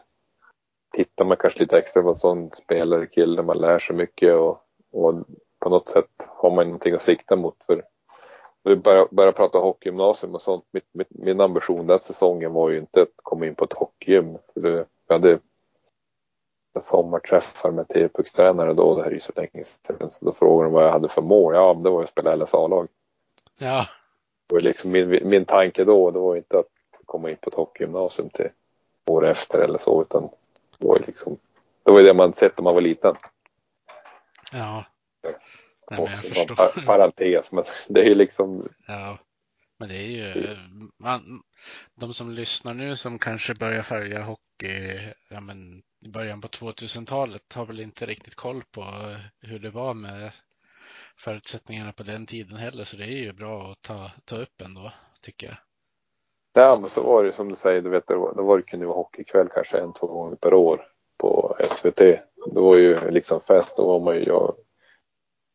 tittar man kanske lite extra på en sån spelare, kille, man lär sig mycket och, och på något sätt har man någonting att sikta mot. För vi börjar, börjar prata hockeygymnasium och sånt. Mitt, mitt, min ambition den säsongen var ju inte att komma in på ett hockeygym. För det, jag hade sommarträffar med TV-puckstränare då, det här är ju så länge sedan. Så då frågade de vad jag hade för mål. Ja, det var att spela LSA-lag. Ja. Var liksom min, min tanke då, det var inte att komma in på ett hockeygymnasium till år efter eller så, utan det var liksom, det var det man sett när man var liten. Ja. Nej, men jag förstår. Par parentes, men det är ju liksom. Ja, men det är ju man, de som lyssnar nu som kanske börjar följa hockey ja, men i början på 2000-talet har väl inte riktigt koll på hur det var med förutsättningarna på den tiden heller. Så det är ju bra att ta, ta upp ändå, tycker jag. Ja, men så var det som du säger, du vet, det var, det kunde vara hockeykväll kanske en, två gånger per år på SVT. Det var ju liksom fest, då var man ju, jag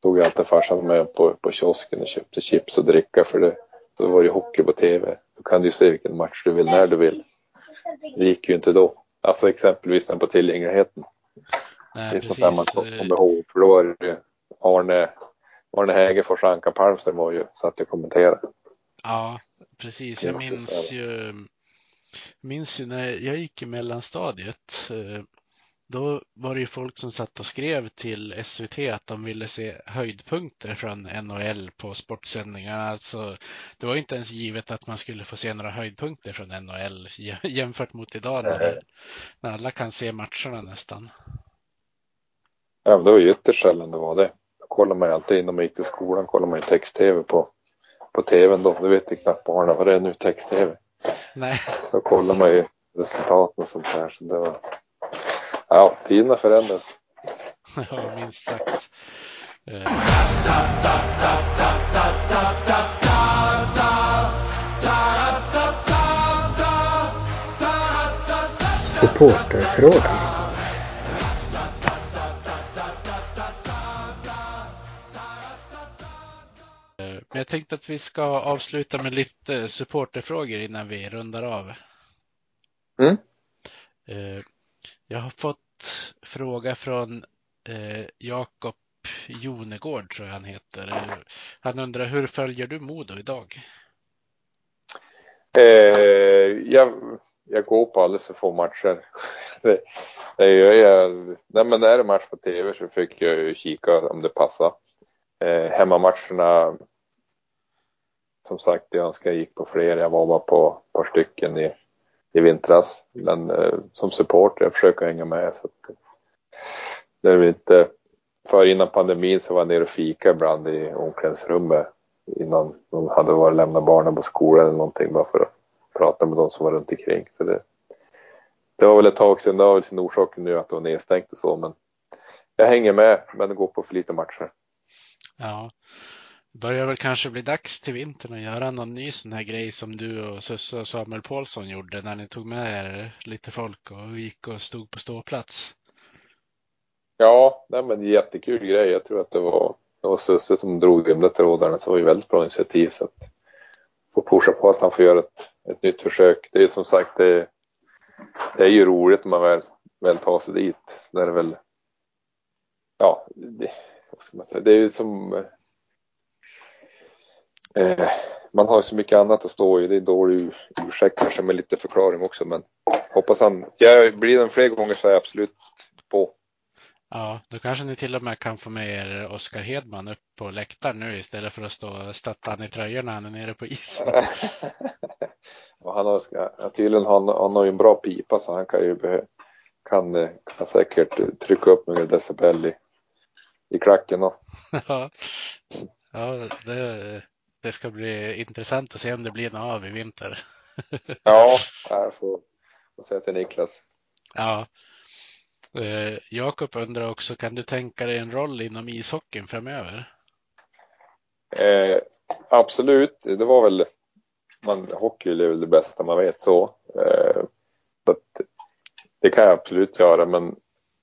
tog alltid farsan med på, på kiosken och köpte chips och dricka för det, då var det hockey på TV. Då kan du se vilken match du vill när du vill. Det gick ju inte då. Alltså exempelvis den på tillgängligheten. Nej, det är sånt där man kommer ihåg. För då var det Arne, Arne Hägerfors och Anka Palmström var ju, satt och kommenterade. Ja, precis. Jag minns ju, minns ju när jag gick i mellanstadiet. Eh, då var det ju folk som satt och skrev till SVT att de ville se höjdpunkter från NHL på sportsändningarna. Alltså, det var inte ens givet att man skulle få se några höjdpunkter från NHL [laughs] jämfört mot idag när, när alla kan se matcherna nästan. Ja, men det var ju ytterst sällan det var det. Kollar man ju alltid innan man gick till skolan, kollar man ju text-tv på, på tvn då. Det vet ju knappt barnen vad det är nu, text-tv. Nej. Då kollar man ju resultaten och sånt där. Så det var Ja, tiderna förändras. [laughs] ja, minst sagt. Supporterfrågan. Men jag tänkte att vi ska avsluta med lite supporterfrågor innan vi rundar av. Mm. Eh, Jag har fått fråga från eh, Jakob Jonegård, tror jag han heter. Eh, Han undrar hur följer du Modo idag? Eh, jag, jag går på alldeles för få matcher. [laughs] det, det gör jag. Nej, men är det match på tv så fick jag ju kika om det passar. Eh, hemmamatcherna, som sagt, jag önskar jag gick på fler. Jag var bara på ett par stycken i, i vintras. Men eh, som supporter, jag försöker hänga med. Så att, det är inte, för innan pandemin så var jag nere och fika ibland i omklädningsrummet innan de hade varit lämna barnen på skolan eller någonting bara för att prata med de som var runt omkring. Så det, det var väl ett tag sedan, det har väl sin orsak nu att det var nedstängt och så men jag hänger med men det går på för lite matcher. Ja, börjar väl kanske bli dags till vintern att göra någon ny sån här grej som du och Susse och Samuel Paulsson gjorde när ni tog med er lite folk och gick och stod på ståplats. Ja, nej men jättekul grej. Jag tror att det var, det var Susse som drog de där trådarna så det var ju väldigt bra initiativ så att få pusha på att han får göra ett, ett nytt försök. Det är som sagt det, det är ju roligt när man väl, väl tar sig dit. Det är väl ja, det, vad ska man säga, det är ju som eh, man har så mycket annat att stå i. Det är en dålig ursäkt kanske med lite förklaring också men hoppas han, jag blir den fler gånger så är jag absolut på. Ja, då kanske ni till och med kan få med er Oskar Hedman upp på läktaren nu istället för att stå och stötta han i tröjorna när han är nere på isen. [laughs] han har, tydligen han, han har ju en bra pipa så han kan ju kan, kan säkert trycka upp några decibel i, i klacken. [laughs] Ja, ja det, det ska bli intressant att se om det blir något av i vinter. [laughs] ja, jag får, får säga till Niklas. Ja. Eh, Jakob undrar också, kan du tänka dig en roll inom ishockeyn framöver? Eh, absolut, det var väl, man, hockey är väl det bästa man vet så. Eh, så att, det kan jag absolut göra, men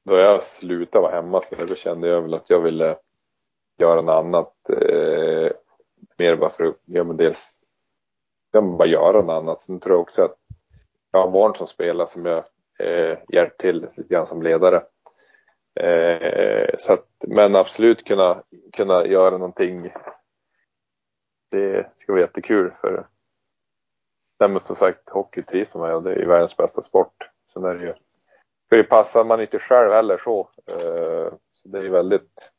då jag slutade vara hemma så då kände jag väl att jag ville göra något annat. Mer bara för att, ja men dels, ja men bara göra något annat. Sen tror jag också att jag har barn som spelar som jag eh, hjälpt till lite grann som ledare. Eh, så att, men absolut kunna, kunna göra någonting. Det ska vara jättekul för Nej, men som sagt, hockey trivs med och det är världens bästa sport. Sen är det ju, för det passar man inte själv heller så. Eh, så det är väldigt,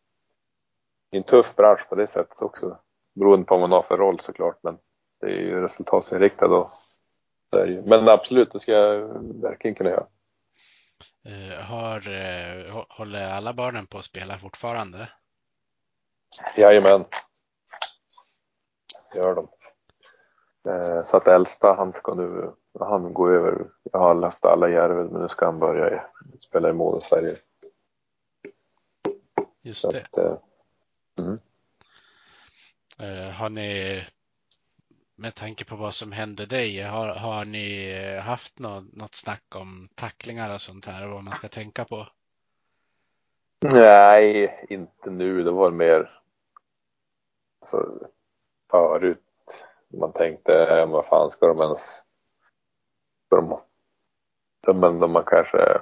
en tuff bransch på det sättet också. Beroende på vad man har för roll såklart, men det är ju resultatsinriktat och men absolut, det ska jag verkligen kunna göra. Uh, har, uh, håller alla barnen på att spela fortfarande? Jajamän. Det gör de. Uh, så att äldsta, han ska nu, han går över, jag har haft alla Järvel men nu ska han börja spela i Modo Sverige. Just det. Att, mm. Eh, har ni med tanke på vad som hände dig, har, har ni eh, haft något, något snack om tacklingar och sånt här och vad man ska tänka på? Nej, inte nu. Det var mer alltså, förut. Man tänkte, eh, vad fan ska de ens... Ska de, men de man kanske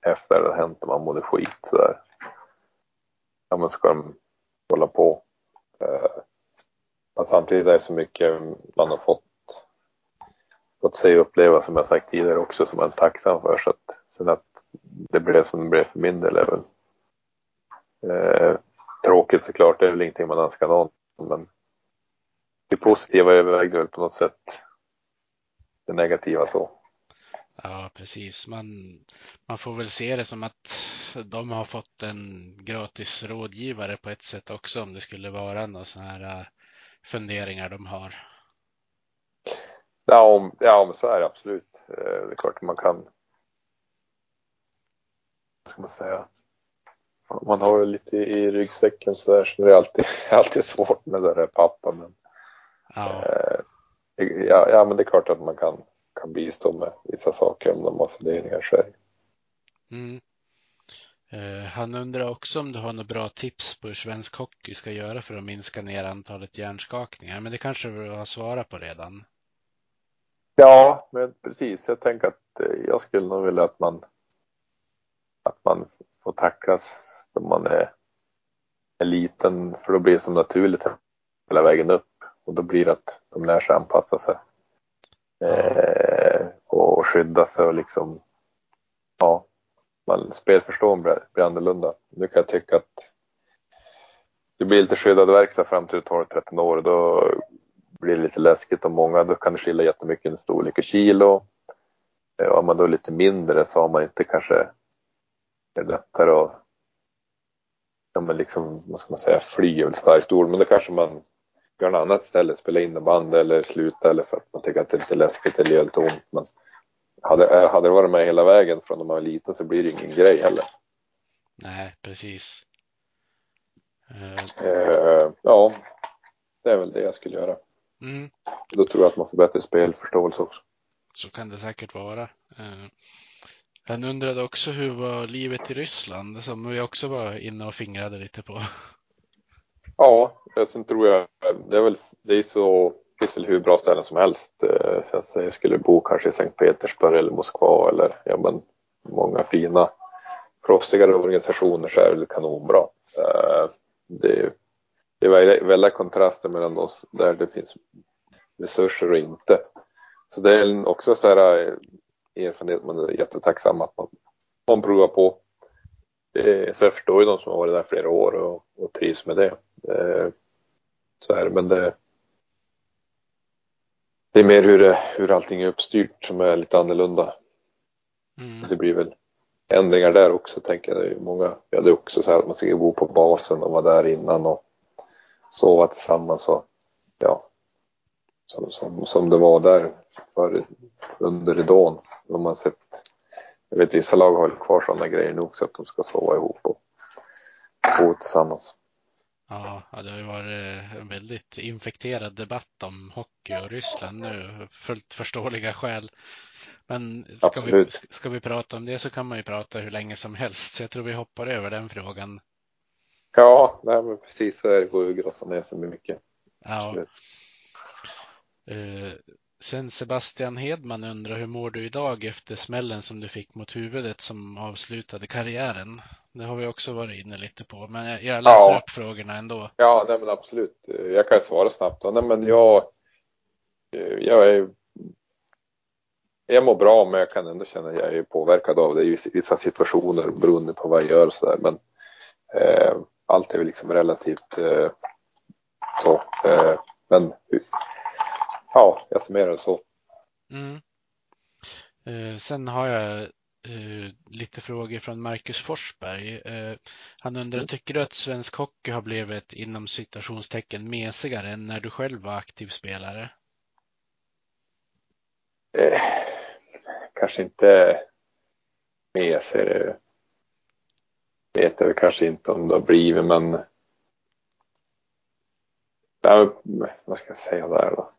efter det hänt man mådde skit sådär. Ja men ska de hålla på? Eh, men samtidigt är det så mycket man har fått, fått se och uppleva som jag sagt tidigare också som man är tacksam för. Så att, sen att det blev som det blev för min del är väl eh, tråkigt såklart. Det är väl ingenting man önskar någon. Men det positiva övervägde väl på något sätt det negativa så. Ja, precis. Man, man får väl se det som att de har fått en gratis rådgivare på ett sätt också om det skulle vara något sån här funderingar de har. Ja, om, ja men så är det absolut. Eh, det är klart man kan. Vad ska man säga? Man har lite i ryggsäcken så där så det är alltid, [laughs] alltid svårt med det där pappa. Men, ja. Eh, ja, ja, men det är klart att man kan, kan bistå med vissa saker om de har funderingar så. Mm. Eh, han undrar också om du har några bra tips på hur svensk hockey ska göra för att minska ner antalet hjärnskakningar. Men det kanske du har svarat på redan? Ja, men precis. Jag tänker att eh, jag skulle nog vilja att man att man får tacklas när man är, är liten för då blir det som naturligt hela vägen upp och då blir det att de lär sig anpassa sig eh, och skydda sig och liksom ja, man, spelförståelsen blir, blir annorlunda. Nu kan jag tycka att det blir lite skyddad verkstad fram till 12-13 år och då blir det lite läskigt och många, då kan det skilja jättemycket i storlek och kilo. Eh, och är man då lite mindre så har man inte kanske det lättare att ja, men liksom, vad ska man säga, fly är väl ett starkt ord, men då kanske man gör något annat ställe, spela innebandy eller sluta eller för att man tycker att det är lite läskigt eller gör lite ont. Men hade, hade det varit med hela vägen från när man var liten så blir det ingen grej heller. Nej, precis. Uh, ja, det är väl det jag skulle göra. Mm. Då tror jag att man får bättre spelförståelse också. Så kan det säkert vara. Jag undrade också hur var livet i Ryssland som vi också var inne och fingrade lite på. Ja, sen tror jag det är väl det är så finns väl hur bra ställen som helst. Uh, jag skulle bo kanske i Sankt Petersburg eller Moskva eller ja men många fina proffsigare organisationer så är det kanonbra. Det det, det är väldigt kontraster mellan oss där det finns resurser och inte. Så det är också så här eh, erfarenhet man är jättetacksam att man, man provar på. Så jag förstår ju de som har varit där flera år och, och trivs med det. det så är det, men det, det är mer hur, det, hur allting är uppstyrt som är lite annorlunda. Mm. Det blir väl ändringar där också tänker jag. Det är många, vi hade också så här att man ska bo på basen och vara där innan och sova tillsammans och ja, som, som, som det var där för, under ridån. De har sett, jag vet vissa lag har kvar sådana grejer nu också att de ska sova ihop och bo tillsammans. Ja, det har ju varit en väldigt infekterad debatt om hockey och Ryssland nu, fullt förståeliga skäl. Men ska vi, ska vi prata om det så kan man ju prata hur länge som helst, så jag tror vi hoppar över den frågan. Ja, nej, men precis så är det. går ju att grotta ner sig mycket. Ja. Uh, sen Sebastian Hedman undrar hur mår du idag efter smällen som du fick mot huvudet som avslutade karriären? Det har vi också varit inne lite på, men jag, jag läser ja. upp frågorna ändå. Ja, nej, men absolut. Jag kan svara snabbt. Nej, men jag, jag är jag mår bra men jag kan ändå känna att jag är påverkad av det i vissa situationer beroende på vad jag gör så där. Men eh, allt är väl liksom relativt eh, så. Eh, men ja, jag summerar det så. Mm. Eh, sen har jag eh, lite frågor från Marcus Forsberg. Eh, han undrar, mm. tycker du att svensk hockey har blivit inom citationstecken mesigare än när du själv var aktiv spelare? Eh, kanske inte mesig vet jag kanske inte om det har blivit men Nej, vad ska jag säga där då?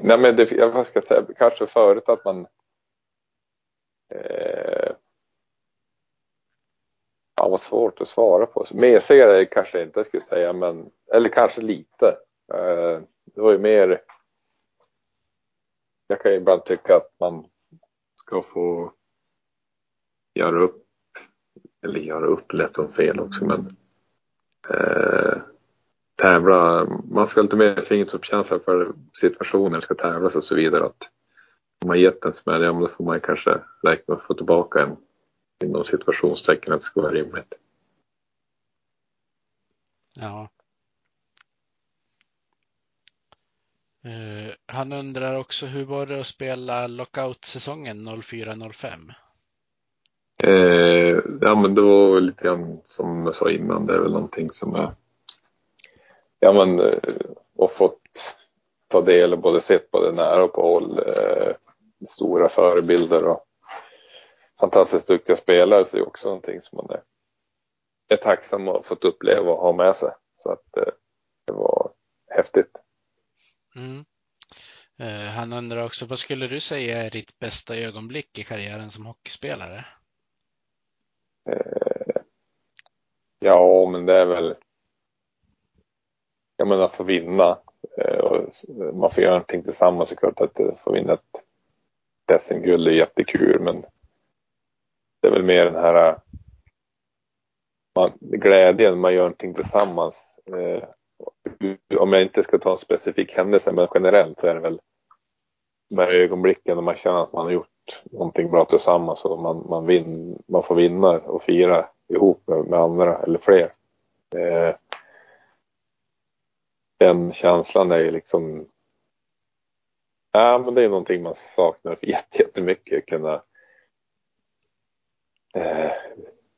Nej men det, vad ska jag säga, kanske förut att man eh, Ja, vad svårt att svara på. Mesigare kanske inte skulle säga, men eller kanske lite. Eh, det var ju mer. Jag kan ju ibland tycka att man ska få göra upp eller göra upp lätt som fel också men eh, tävla, man ska ha lite mer fingertoppskänsla för situationer ska tävlas och så vidare. Att om man gett en smäll, ja men då får man kanske räkna med att få tillbaka en inom situationstecken att det ska vara rimligt. Ja. Uh, han undrar också hur var det att spela lockout-säsongen 04-05? Eh, ja men det var lite grann som jag sa innan, det är väl någonting som är ja men eh, och fått ta del och både sett både nära och på håll eh, stora förebilder och fantastiskt duktiga spelare så är det också någonting som man är, är tacksam att fått uppleva och ha med sig. Så att eh, det var häftigt. Mm. Eh, han undrar också, vad skulle du säga är ditt bästa ögonblick i karriären som hockeyspelare? Eh, ja, men det är väl jag menar få vinna och man får göra någonting tillsammans så klart att få vinna ett SM-guld är jättekul men det är väl mer den här äh, man, glädjen, man gör någonting tillsammans. Eh, om jag inte ska ta en specifik händelse, men generellt så är det väl de här ögonblicken när man känner att man har gjort någonting bra tillsammans och man, man, vin, man får vinna och fira ihop med, med andra eller fler. Eh, den känslan är ju liksom Ja, men det är någonting man saknar [laughs] jättemycket. Kunna, eh,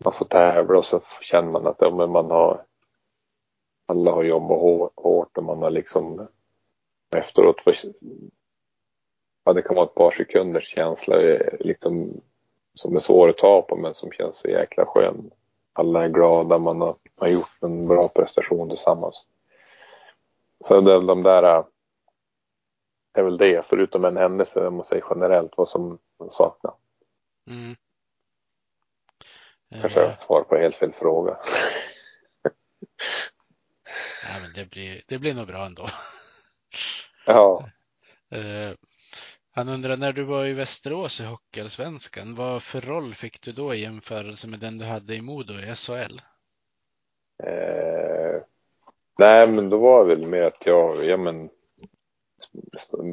man får tävla och så känner man att ja, men man har alla har jobbat hårt och man har liksom efteråt för, ja, det kan vara ett par sekunders känsla eh, liksom, som är svår att ta på men som känns så jäkla skön. Alla är glada, man har, har gjort en bra prestation tillsammans. Så det är de där eh, är väl det, förutom en händelse, om man säger generellt, vad som man saknar. Mm. Kanske jag eh. svar på helt fel fråga. [laughs] ja, men det, blir, det blir nog bra ändå. [laughs] ja. Uh, han undrar när du var i Västerås i Hockeyallsvenskan, vad för roll fick du då i jämförelse med den du hade i Modo i SHL? Uh, nej, men då var det väl mer att jag, ja men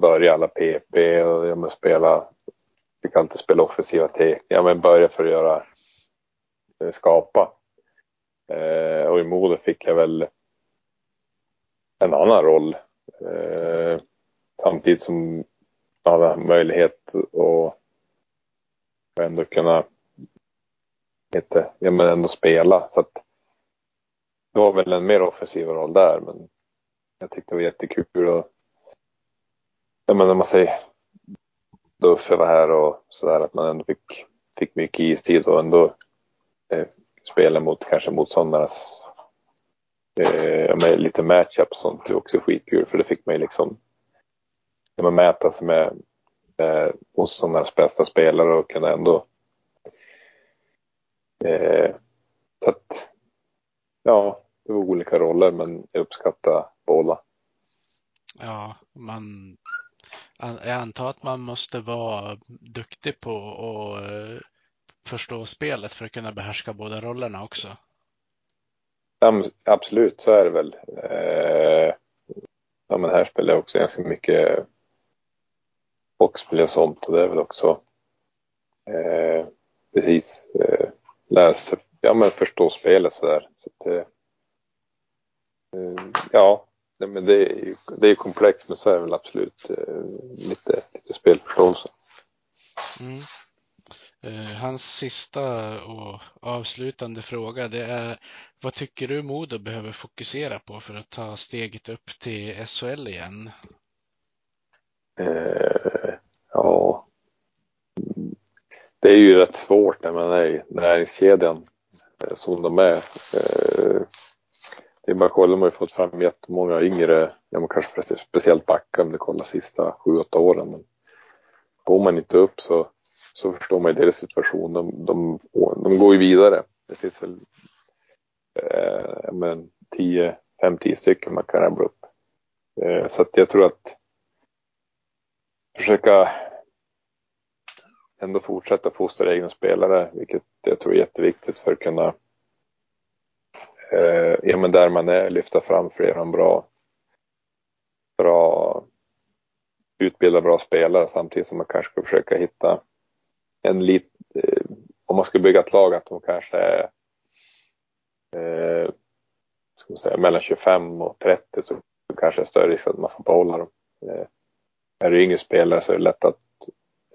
börja alla PP och ja, men spela, vi kan inte spela offensiva tecken, ja men börja för att göra, eh, skapa. Eh, och i Modo fick jag väl en annan roll. Eh, samtidigt som jag hade möjlighet att ändå kunna inte, ja, men ändå spela. Så att det var väl en mer offensiv roll där. Men jag tyckte det var jättekul att men när man säger Uffe var här och sådär att man ändå fick, fick mycket istid och ändå eh, spela mot kanske motståndarnas eh, med lite matchup och sånt. Det är också skitkul för det fick mig liksom när man mäta sig med eh, motståndarnas bästa spelare och kunna ändå eh, så att ja, det var olika roller men jag uppskattar båda. Ja, man jag antar att man måste vara duktig på att eh, förstå spelet för att kunna behärska båda rollerna också. Ja, absolut, så är det väl. Eh, ja, men här spelar jag också ganska mycket boxplay och sånt och det är väl också eh, precis eh, läsa, ja men förstå spelet sådär. Så att, eh, eh ja, Nej, men det, är, det är komplext men så är väl absolut eh, lite, lite spelförståelse. Mm. Eh, hans sista och avslutande fråga det är vad tycker du Modo behöver fokusera på för att ta steget upp till SHL igen? Eh, ja, det är ju rätt svårt när man är i näringskedjan eh, som de är. Eh, det är bara att kolla, de har ju fått fram jättemånga yngre, ja men kanske speciellt backar om du kollar sista sju, åtta åren. Men går man inte upp så, så förstår man ju deras situation. De, de, de går ju vidare. Det finns väl eh, men 10, 5-10 stycken man kan rabbla upp. Eh, så att jag tror att försöka ändå fortsätta fostra egna spelare, vilket jag tror är jätteviktigt för att kunna eh, ja, men där man är, lyfta fram flera bra, bra utbilda bra spelare samtidigt som man kanske ska försöka hitta en lit, eh, om man ska bygga ett lag att de kanske är eh, ska man säga, mellan 25 och 30 så kanske det är större risk att man får behålla dem. Eh, är det yngre spelare så är det lätt att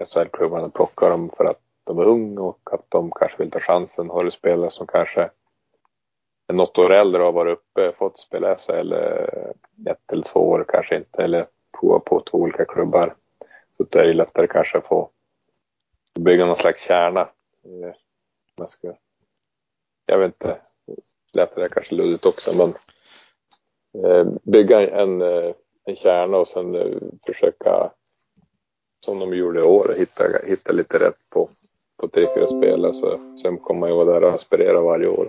SHL-klubbarna plockar dem för att de är unga och att de kanske vill ta chansen. Har du spelare som kanske något år äldre har varit uppe, fått spela SHL eh, ett eller två år kanske inte, eller prova på två olika klubbar. Så det är det lättare kanske att få bygga någon slags kärna. Eh, jag, ska, jag vet inte, lättare det kanske luddigt också, men eh, bygga en, en kärna och sen försöka, som de gjorde i år, hitta, hitta lite rätt på, på tre, fyra spelare. Så, sen kommer man ju vara där och aspirera varje år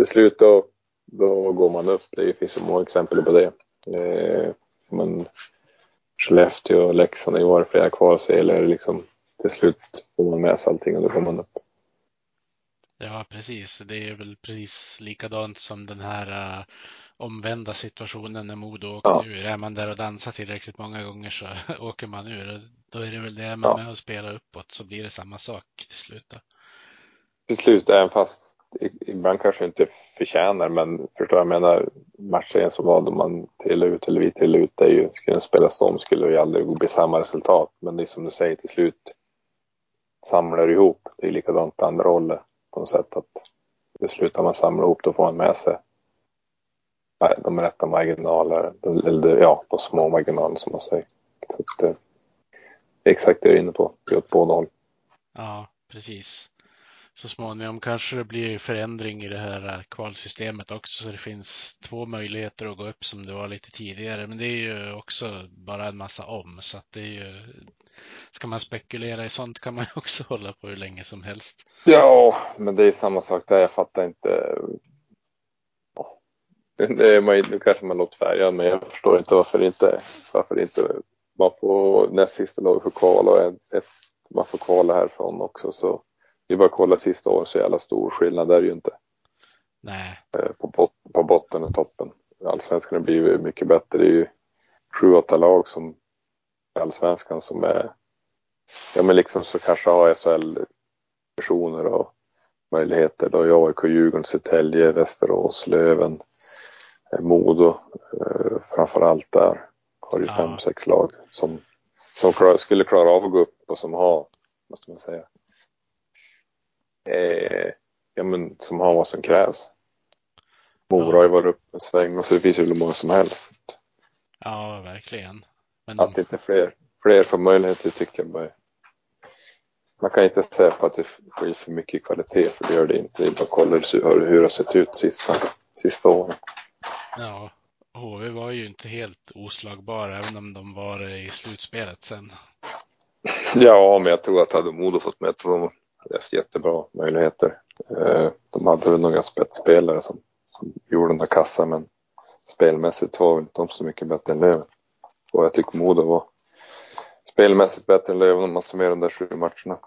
till slut då, då går man upp. Det finns så många exempel på det. Eh, men Skellefteå och Leksand i år, flera kvar sig eller liksom till slut får man med sig allting och då går man upp. Ja, precis. Det är väl precis likadant som den här uh, omvända situationen när Modo åkte ja. ur. Är man där och dansar tillräckligt många gånger så [laughs] åker man ur. Då är det väl det, är man ja. med och spelar uppåt så blir det samma sak till slut. Då. Till slut, även fast ibland kanske inte förtjänar, men förstår jag menar matchen som var då man trillade ut eller vi trillade ut, det är ju, skulle den spelas om skulle det ju aldrig bli samma resultat. Men det är som du säger till slut samlar ihop. Det är likadant andra hållet på något sätt att slutar man samla ihop då får man med sig de rätta marginaler, eller ja, de små marginalerna som man säger. Så att, eh, exakt det jag är inne på, det är åt båda håll. Ja, precis. Så småningom kanske det blir förändring i det här kvalsystemet också så det finns två möjligheter att gå upp som det var lite tidigare. Men det är ju också bara en massa om så att det är ju Ska man spekulera i sånt kan man ju också [laughs] hålla på hur länge som helst. Ja, men det är samma sak där. Jag fattar inte. Det är man, nu kanske man låter färgad, men jag förstår inte varför inte, varför inte man får näst sista lag får kvala och ett, man får kvala härifrån också. Så det är bara att kolla sista året så jävla stor skillnad där är det ju inte. Nej. Eh, på, bot, på botten och toppen. Allsvenskan har blivit mycket bättre. Det är ju sju, åtta lag som allsvenskan som är, ja men liksom så kanske har SHL-personer och möjligheter. Då har AIK, Djurgården, Södertälje, Västerås, Löven, eh, Modo eh, framför allt där har ju ja. fem, sex lag som, som skulle klara av att gå upp och som har, ska man säga, eh, ja men som har vad som krävs. Mora har ju varit uppe en sväng och så det finns ju hur många som helst. Ja, verkligen. Men... Att inte fler, fler får möjligheter tycker jag bara. Man kan inte säga på att det blir för mycket kvalitet för det gör det inte. Det är bara kolla hur, hur det har sett ut sista, sista åren. Ja, HV var ju inte helt oslagbara även om de var i slutspelet sen. Ja, men jag tror att hade Modo fått med dem hade haft jättebra möjligheter. Eh, de hade väl några spetsspelare som, som gjorde den där kassan men spelmässigt var inte de så mycket bättre än Löven. Och jag tycker Modo var spelmässigt bättre än Löven om man summerar de där sju matcherna.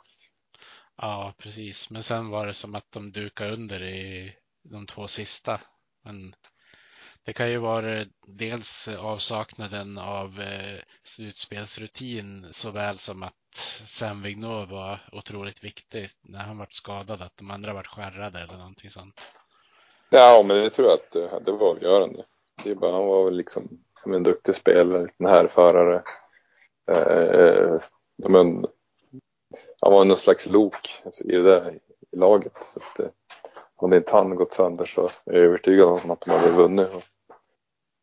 Ja, precis. Men sen var det som att de dukade under i de två sista. Men det kan ju vara eh, dels avsaknaden av eh, slutspelsrutin såväl som att Sam Vigneault var otroligt viktig när han var skadad, att de andra var skärrade eller någonting sånt. Ja, men det tror jag att eh, det var avgörande. Det är bara, han var väl liksom en duktig spelare, en härförare. Eh, men, han var någon slags lok alltså, i det där i laget. Så att, eh, om inte han gått sönder så är jag övertygad om att de hade vunnit. Och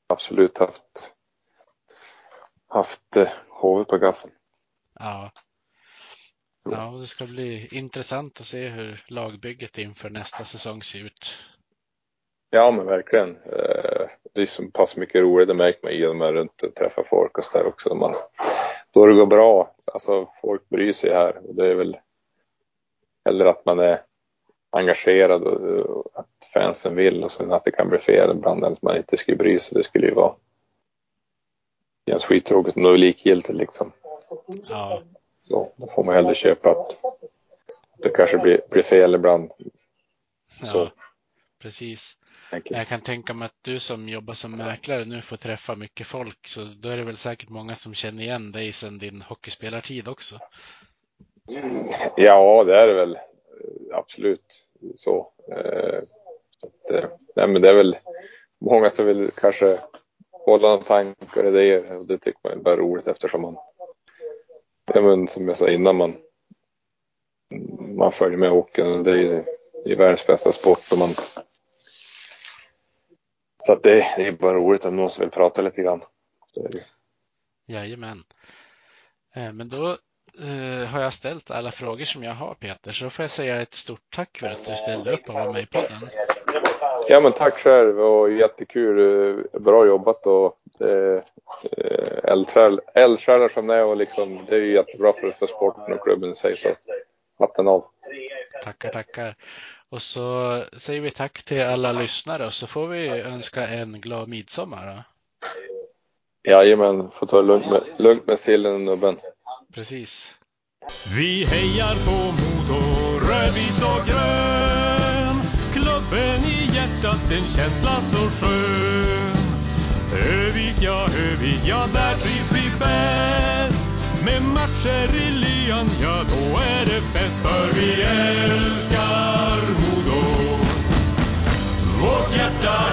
absolut haft, haft eh, HV på gaffeln. Ja. Ja, det ska bli intressant att se hur lagbygget inför nästa säsong ser ut. Ja, men verkligen. Eh, det är så pass mycket roligt, det märker man man är runt och träffar folk och så där också. Man, då det går bra, alltså folk bryr sig här och det är väl eller att man är engagerad och att fansen vill och sen att det kan bli fel ibland att man inte skulle bry sig. Det skulle ju vara känns skittråkigt men då är det likgiltigt liksom. Ja. Så då får man hellre köpa att det kanske blir, blir fel ibland. Så. Ja, precis. Jag kan tänka mig att du som jobbar som mäklare nu får träffa mycket folk, så då är det väl säkert många som känner igen dig sedan din hockeyspelartid också. Ja, det är det väl absolut så. Eh, så att, eh, nej, men det är väl många som vill kanske hålla någon tankar i det och det tycker man är bara roligt eftersom man, ja, men som jag sa innan, man, man följer med hockeyn. Det är, ju världens bästa sport och man så att det, det är bara roligt om någon som vill prata lite grann. Så är det. Jajamän. Eh, men då eh, har jag ställt alla frågor som jag har Peter, så då får jag säga ett stort tack för att du ställde upp och var med i podden. Ja men tack själv och jättekul. Eh, bra jobbat och eh, eldsjälar som det är och liksom det är ju jättebra för, för sporten och klubben i sig så hatten av. Tackar, tackar. Och så säger vi tack till alla lyssnare och så får vi önska en glad midsommar. Då. Jajamän, får ta det lugnt med, lugnt med sillen nubben. Precis. Vi hejar på Modo, rödvit och grön klubben i hjärtat en känsla så skön. Övik, ja, Övik, ja, där trivs vi bäst. Med matcher i lyan, ja, då är det fest. För vi älskar Modo. Vårt hjärta